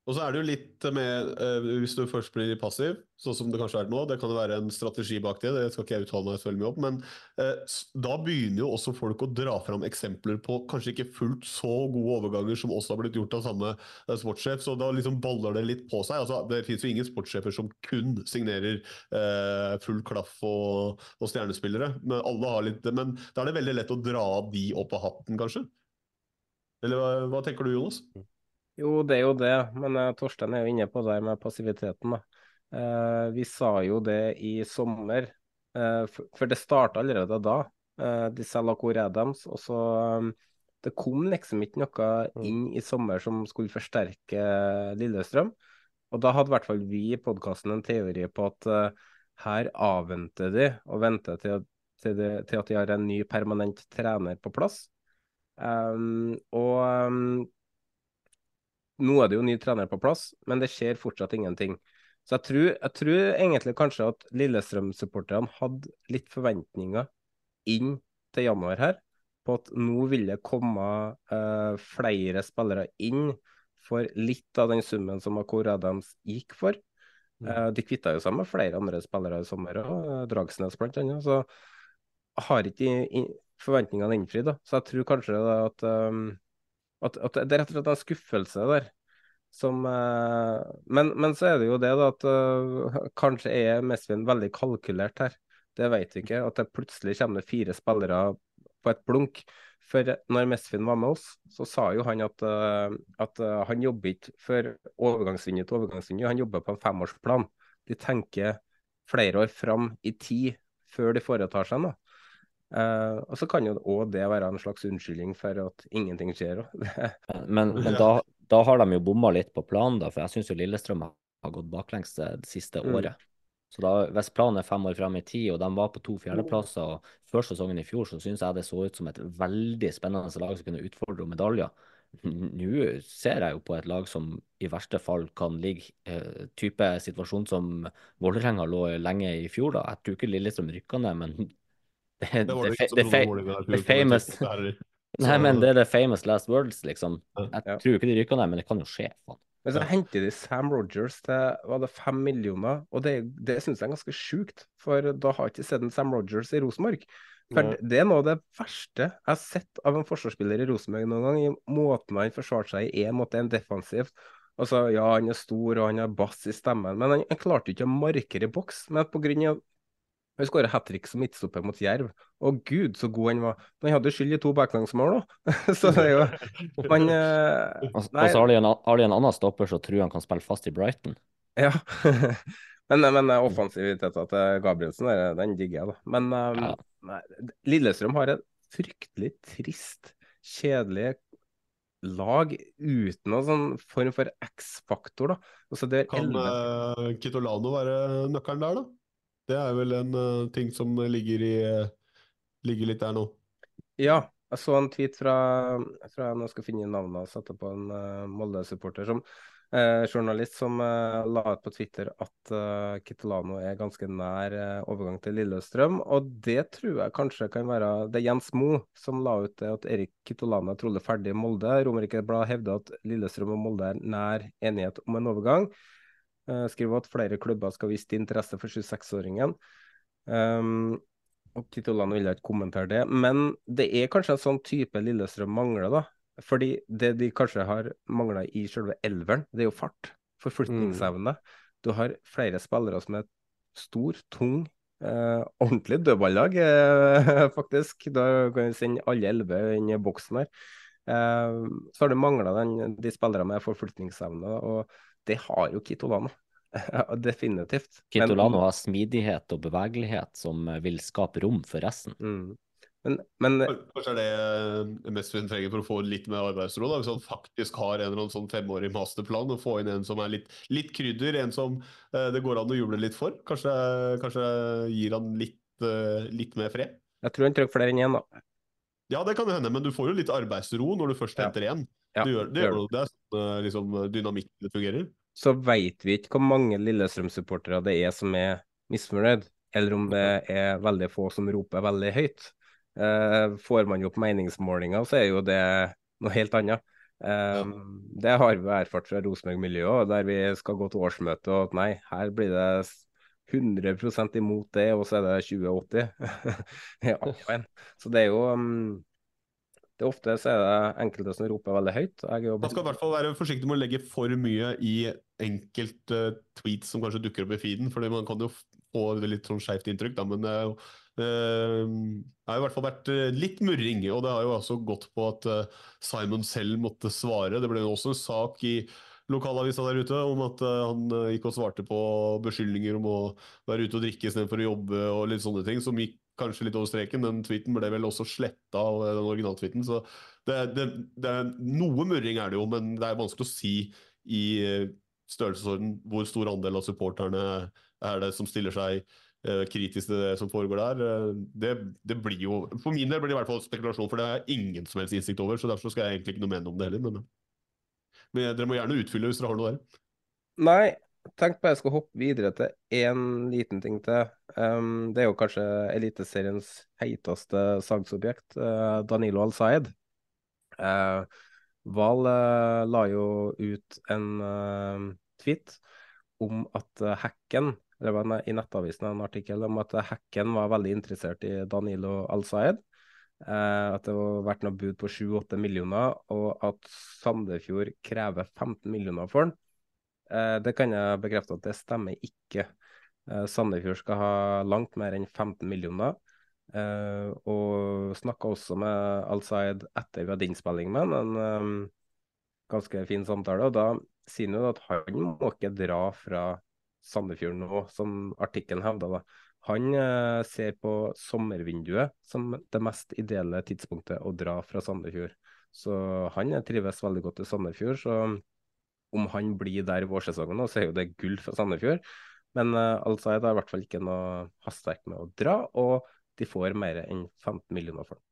Og så er det jo litt med uh, Hvis du først blir passiv, sånn som det kanskje er nå, det kan jo være en strategi bak det, det skal ikke jeg uttale meg så veldig mye om, men uh, da begynner jo også folk å dra fram eksempler på kanskje ikke fullt så gode overganger som også har blitt gjort av samme uh, sportssjef, så da liksom baller det litt på seg. Altså, det finnes jo ingen sportssjefer som kun signerer full klaff og, og, stjernespillere, men alle har litt Men da er det veldig lett å dra de opp av hatten, kanskje? Eller hva, hva tenker du, Jonas? Jo, det er jo det, men uh, Torstein er jo inne på det med passiviteten. da. Uh, vi sa jo det i sommer, uh, for, for, det starta allerede da. De selger Core Adams, og så um, Det kom liksom ikke noe mm. inn i sommer som skulle forsterke Lillestrøm. Og da hadde i hvert fall vi i podkasten en teori på at her avventer de og venter til, til, de, til, at de har en ny permanent trener på plass. Um, og um, nå er det jo ny trener på plass, men det skjer fortsatt ingenting. Så jeg tror, jeg tror egentlig kanskje at Lillestrøm-supporterne hadde litt forventninger inn til januar her, på at nå vil det komme uh, flere spillere inn for litt av den summen som Akor Adams gikk for. Uh, de kvitta jo seg med flere andre spillere i sommer, og Dragsnes bl.a. Så har ikke forventningene innfridd. Så jeg tror kanskje at um, at, at, det rett og slett er skuffelse der. Som, uh, men, men, så er det jo det da, at uh, kanskje er Mesvin veldig kalkulert her. Det vet vi ikke. At det plutselig kommer fire spillere på et blunk. For når Mesvin var med oss, så sa jo han at, uh, at han jobber ikke for overgangsvindu til overgangsvindu, han jobber på en femårsplan. De tenker flere år fram i tid før de foretar seg noe. Uh, og så kan jo òg det være en slags unnskyldning for at ingenting skjer. men, men da, da, har de jo bomma litt på planen, da, for jeg syns jo Lillestrøm har gått baklengs det siste mm. året. Så da, Hvis planen er fem år frem i tid, og de var på to fjerdeplasser og før sesongen i fjor, så syns jeg det så ut som et veldig spennende lag som kunne utfordre om medaljer. Nå ser jeg jo på et lag som i verste fall kan ligge eh, type situasjon som Vålerenga lå lenge i fjor. da. Jeg tror ikke Lillestrøm rykker ned, men det, the, det, the famous Nei, men det er the famous last words, liksom. Jeg tror ikke de rykker ned, men det kan jo skje. Faen. Men så henter de Sam Rogers til var det fem millioner, og det, det syns jeg er ganske sjukt. For da har jeg ikke sett en Sam Rogers i Rosenborg. For det er noe av det verste jeg har sett av en forsvarsspiller i Rosenborg noen gang. i Måten han forsvarte seg i én måte, en defensivt. Altså, ja, han er stor og han har bass i stemmen, men han, han klarte ikke å markere i boks. Men pga. Han skåra hat trick som midtstopper mot Jerv. Å gud, så god han var. Men han hadde skyld i to baklagsmål òg. så det er jo man, eh, Og så har de, en, har de en annen stopper som tror han kan spille fast i Brighton. Ja. men, men offensiviteten til Gabrielsen, den digger jeg, da. Men um, ja. nei, Lillestrøm har en fryktelig trist, kjedelig lag uten noen sånn form for X-faktor, da. Altså, kan uh, Kitolano være nøkkelen der, da? Det er vel en uh, ting som ligger, i, uh, ligger litt der nå. Ja, jeg så en tweet fra, fra Nå skal finne navnet og sette på en uh, Molde-supporter som uh, journalist som uh, la ut på Twitter at uh, Kitolano er ganske nær overgang til Lillestrøm. Og det tror jeg kanskje kan være Det er Jens Mo som la ut det at Erik Kitolano er trolig ferdig i Molde. Romerike Blad hevder at Lillestrøm og Molde er nær enighet om en overgang. Eh, skriver at flere klubber skal vise interesse for 26-åringen. Um, og Kitolano vil ikke kommentere det, men det er kanskje en sånn type Lillestrøm mangler, da. Fordi det de kanskje har mangla i selve elveren, det er jo fart. Forflytningsevne. Du har flere spillere som er stor, tung, eh, ordentlig dødballag, eh, faktisk. Da kan vi sende alle elleve inn i boksen her. Eh, så har du mangla de spillerne med forflytningsevne, og det har jo Kitolano. Definitivt. Kitolano har smidighet og bevegelighet som vil skape rom for resten. Mm. Men, men, Kanskje er det eh, mest vi trenger for å få litt mer arbeidsro? da, Hvis han faktisk har en eller annen sånn femårig masterplan, og få inn en som er litt, litt krydder, en som eh, det går an å juble litt for. Kanskje, kanskje gir han litt, eh, litt mer fred? Jeg tror han trenger flere enn én, da. Ja, det kan hende, men du får jo litt arbeidsro når du først henter én. Ja, det gjør det, gjør, det er sånn liksom, dynamikken det fungerer. Så veit vi ikke hvor mange Lillestrøm-supportere det er som er misfornøyd, eller om det er veldig få som roper veldig høyt. Eh, får man opp meningsmålinger, så er jo det noe helt annet. Um, det har vi erfart fra Rosenborg-miljøet, der vi skal gå til årsmøte og at nei, her blir det 100% imot det, og så er det 2080. ja, så det er jo um, det er Ofte så er det enkelte som roper veldig høyt. Man skal i hvert fall være forsiktig med å legge for mye i enkelte tweets som kanskje dukker opp i feeden, for man kan jo få litt sånn skeivt inntrykk. Da, men det Uh, har i hvert fall vært uh, litt murring, og det har jo også gått på at uh, Simon selv måtte svare. Det ble også en sak i lokalavisa der ute om at han gikk og svarte på beskyldninger om å være ute og drikke istedenfor å jobbe og litt sånne ting, som gikk kanskje litt over streken. Den tweeten ble vel også sletta av den originaltweeten, så det, det, det, noe murring er det jo, men det er vanskelig å si i størrelsesorden hvor stor andel av supporterne er det som stiller seg Eh, kritisk til det som foregår der. Eh, det, det, blir jo For min del blir det i hvert fall spekulasjon, for det har jeg ingen som helst innsikt over. Så derfor skal jeg egentlig ikke noe mene om det heller. Men, men dere må gjerne utfylle hvis dere har noe der. Nei, tenk på jeg skal hoppe videre til én liten ting til. Um, det er jo kanskje Eliteseriens heiteste salgsobjekt, uh, Danilo Al-Sayed. Uh, Val uh, la jo ut en tweet om at hacken det var i Nettavisen en artikkel om at hacken var veldig interessert i Danilo Al-Sayed. Eh, at det har vært noe bud på 7-8 millioner, og at Sandefjord krever 15 millioner for den. Eh, det kan jeg bekrefte at det stemmer ikke. Eh, Sandefjord skal ha langt mer enn 15 millioner. Eh, og snakka også med Al-Sayed etter vi hadde innspilling med han. En ganske fin samtale. Og da sier han at han må ikke dra fra Sandefjord nå, som artikkelen hevda. Han eh, ser på sommervinduet som det mest ideelle tidspunktet å dra fra Sandefjord. Så han trives veldig godt i Sandefjord. Så om han blir der i vårsesongen nå, så er jo det gull for Sandefjord. Men uh, altså er i hvert fall ikke noe hastverk med å dra, og de får mer enn 15 millioner for den.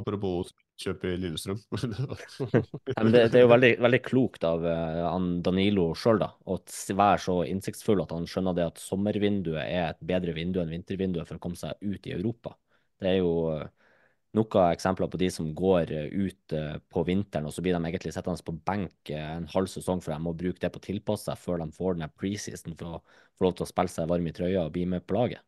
Apropos kjøpe i Lillestrøm. ja, det, det, er jo veldig, veldig klokt av uh, Danilo sjøl å være så innsiktsfull at han skjønner det at sommervinduet er et bedre vindu enn vintervinduet for å komme seg ut i Europa. Det er jo uh, noen eksempler på de som går uh, ut på vinteren, og så blir de egentlig sittende på benk en halv sesong for de må bruke det på å tilpasse seg før de får den preseason for å få lov til å spille seg varm i trøya og bli med på laget.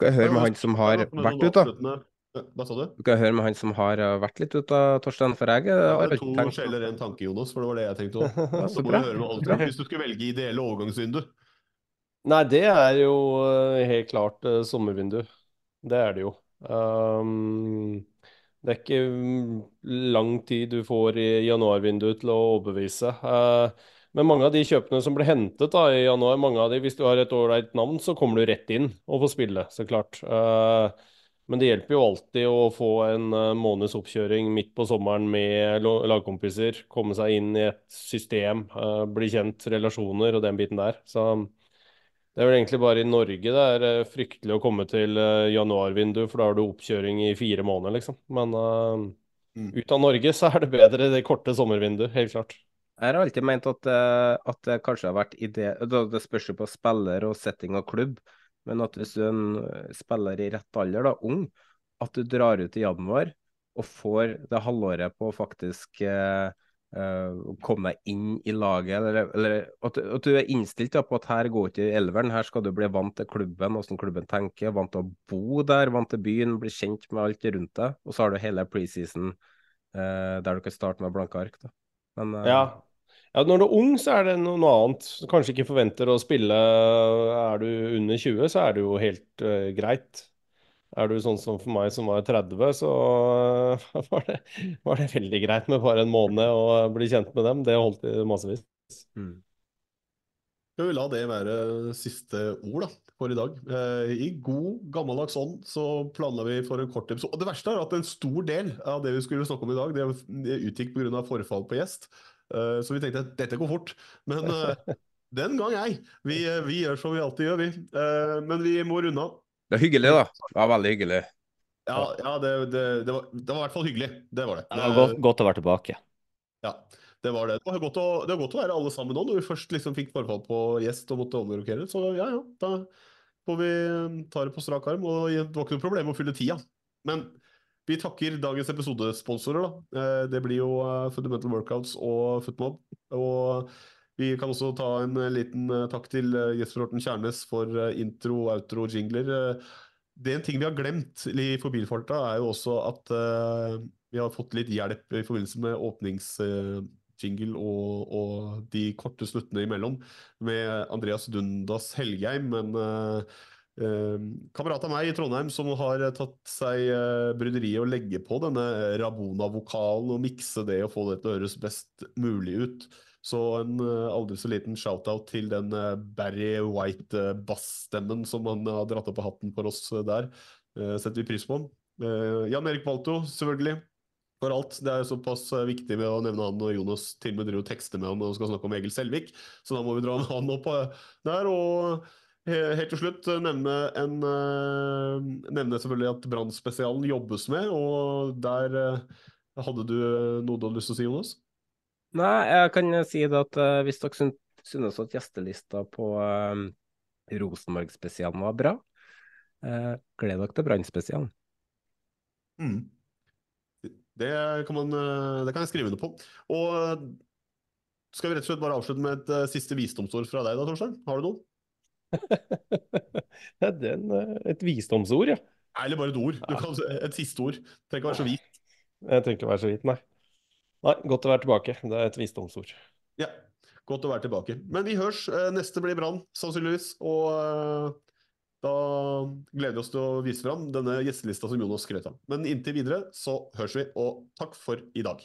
Du jeg høre med han som har vært ute, da? Hva sa du? Du kan høre med han som har eh, vært litt ute av Torstein, for jeg det har to skjeller sjeler, en tanke, Jonas, for det var det jeg tenkte òg. Så må du høre med Aldrup hvis du skulle velge ideelle overgangsvindu. Nei, det er jo eh, helt klart sommervindu. Det er det jo. Um, det er ikke mm, lang tid du får i januarvinduet til å overbevise. Uh, men mange av de kjøpene som ble hentet da i januar, mange av de, hvis du har et ålreit navn, så kommer du rett inn og får spille, så klart. Uh, men det hjelper jo alltid å få en eh, måneds oppkjøring midt på sommeren med lagkompiser. Komme seg inn i et system, eh, bli kjent, relasjoner og den biten der. Så det er vel egentlig bare i Norge det er eh, fryktelig å komme til januarvindu, for da har du oppkjøring i fire måneder, liksom. Men uh, ut av Norge så er det bedre det korte sommervinduet, helt klart. Jeg har alltid ment at, eh, at det kanskje har vært idé Det spørs jo på spiller og setting og klubb, men at hvis du er en eh, spiller i rett alder, da, ung, at du drar ut i januar og får det halvåret på å faktisk eh, eh, komme deg inn i laget, eller, eller at, at du er innstilt ja, på at her går ikke elveren, her skal du bli vant til klubben, hvordan klubben tenker, vant til å bo der, vant til byen, bli kjent med alt rundt deg, og så har du hele preseason eh, der du kan starte med blanke ark. Men, eh, Ja. ja, når du er ung, så er det noe annet. Kanskje ikke forventer å spille Er du under 20, så er det jo helt uh, greit. Er du sånn som for meg som var 30, så var det, var det veldig greit med bare en måned å bli kjent med dem. Det holdt i massevis. Skal vi la det være siste ord da, for i dag. Eh, I god, gammeldags ånd så planla vi for en kort episode. Og det verste er at en stor del av det vi skulle snakke om i dag, det, det utgikk pga. forfall på gjest. Eh, så vi tenkte at dette går fort. Men eh, den gang ei. Vi, eh, vi gjør som vi alltid gjør, vi. Eh, men vi må runde av. Det er hyggelig, da. Det var veldig hyggelig. Ja, ja det, det, det, var, det var i hvert fall hyggelig. Det var det. Det var godt, godt å være tilbake. Ja, det var det. Det var godt å, det var godt å være alle sammen nå, når vi først liksom fikk forfall på gjest og måtte omrokere. Så ja, ja, da får vi um, ta det på strak arm. Og det var ikke noe problem å fylle tida. Men vi takker dagens episodesponsorer, da. Eh, Det blir jo eh, Fundamental Workouts og Footmob. Og vi kan også ta en eh, liten eh, takk til eh, Jesper Horten Kjærnes for intro, outro, jingler. Eh, Det er en ting vi har glemt i Forbilfarta, er jo også at vi har fått litt hjelp i forbindelse med åpningsjingle og, og de korte sluttene imellom med Andreas Dundas Helgheim, men eh, kamerat av meg i Trondheim som har tatt seg eh, bryderiet å legge på denne Rabona-vokalen og mikse det og få det til å høres best mulig ut. Så en eh, aldri så liten shout-out til den eh, Barry White-bassstemmen som han har dratt opp av hatten for oss eh, der. Eh, setter vi pris på. Eh, Jan Erik Balto, selvfølgelig. For alt. Det er såpass eh, viktig med å nevne han og Jonas til og med driver og tekster med han og skal snakke om Egil Selvik, så da må vi dra han opp eh, der. Og helt til slutt eh, nevne, en, eh, nevne selvfølgelig at Brannspesialen jobbes med, og der eh, hadde du eh, noe du hadde lyst til å si, Jonas? Nei, jeg kan si det at uh, hvis dere syn- synes at gjestelista på uh, Rosenborg-spesialen var bra, uh, gled dere til Brann-spesialen. Mm. Det kan, man, eh, det kan jeg skrive under på. Og eh, skal vi rett og slett bare avslutte med et uh, siste visdomsord fra deg da, Torstein? Har du noe? Det er en, eh, et visdomsord, ja. Eller bare et ord. Du kan, et siste ord. Trenger ikke være så hvit. Jeg trenger ikke å være så hvit, nei. Nei, godt å være tilbake. Det er et visdomsord. Ja, godt å være tilbake. Men vi hørs. Eh, Neste blir Brann, sannsynligvis. Og eh, da gleder vi oss til å vise fram denne gjestelista som Jonas skrøt av. Men inntil videre så høres vi, og takk for i dag.